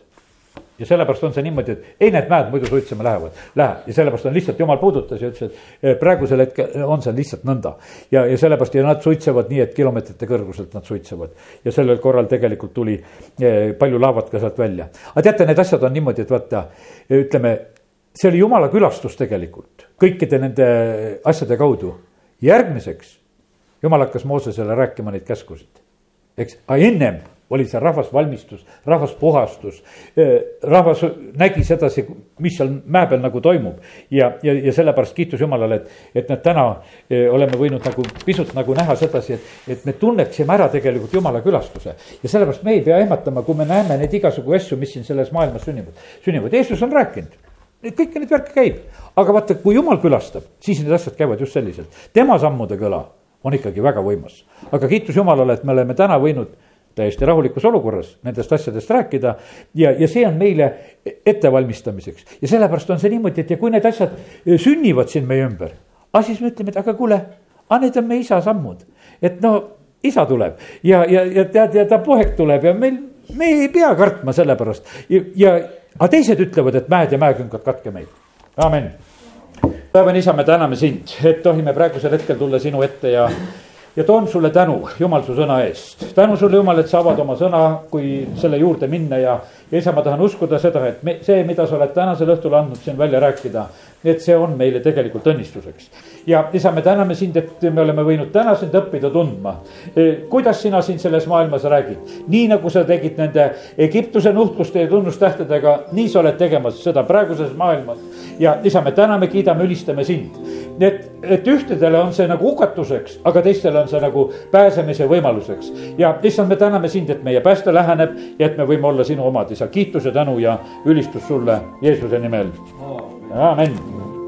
ja sellepärast on see niimoodi, et ei need mäed muidu suitsema lähevad, läheb ja sellepärast on lihtsalt jumal puudutas ja ütles, et praegusel hetkel on see lihtsalt nõnda. ja, ja sellepärast ja nad suitsevad nii, et kilomeetrite kõrguselt nad suitsevad ja sellel korral tegelikult tuli eh, palju laavat ka sealt välja. aga teate, need asjad on niimoodi, et vaata, ütleme, see oli jumala külastus tegelikult kõikide nende asjade kaudu. järgmiseks jumal hakkas Moosesele rääkima neid käskusid, eks, aga ennem oli see rahvas valmistus, rahvas puhastus. rahvas nägi sedasi, mis seal mäe peal nagu toimub ja, ja, ja sellepärast kiitus Jumalale, et, et me täna oleme võinud nagu pisut nagu näha sedasi, et, et me tunneksime ära tegelikult Jumala külastuse. ja sellepärast me ei pea ehmatama, kui me näeme neid igasugu asju, mis siin selles maailmas sünnivad, sünnivad, Jeesus on rääkinud kõiki neid värke käib, aga vaata, kui jumal külastab, siis need asjad käivad just selliselt, tema sammude kõla on ikkagi väga võimas. aga kiitus Jumalale, et me oleme täna võinud täiesti rahulikus olukorras nendest asjadest rääkida. ja, ja see on meile ettevalmistamiseks ja sellepärast on see niimoodi, et ja kui need asjad eh, sünnivad siin meie ümber. aga siis me ütleme, et aga kuule, aga need on meie isa sammud, et no isa tuleb ja, ja, ja tead, ja ta poeg tuleb ja meil, me ei pea kartma selle pärast ja, ja, aga teised ütlevad, et mäed ja mäekünkad katke meid, amen. päevane isa, me täname sind, et tohime praegusel hetkel tulla sinu ette ja ja toon sulle tänu, Jumal, su sõna eest. tänu sulle, Jumal, et sa avad oma sõna, kui selle juurde minna ja, ja isa, ma tahan uskuda seda, et me, see, mida sa oled tänasel õhtul andnud siin välja rääkida, et see on meile tegelikult õnnistuseks. ja isa, me täname sind, et me oleme võinud täna sind õppida tundma. E, kuidas sina siin selles maailmas räägid, nii nagu sa tegid nende Egiptuse nuhtluste ja tunnustähtedega, nii sa oled tegemas seda praeguses maailmas. ja isa, me täname, kiidame, ülistame sind et, et ühtedele on see nagu hukatuseks, aga teistele on see nagu pääsemise võimaluseks. ja issand, me täname sind, et meie pääste läheneb ja et me võime olla sinu omad, isa, kiitus ja tänu ja ülistus sulle Jeesuse nimel. amen.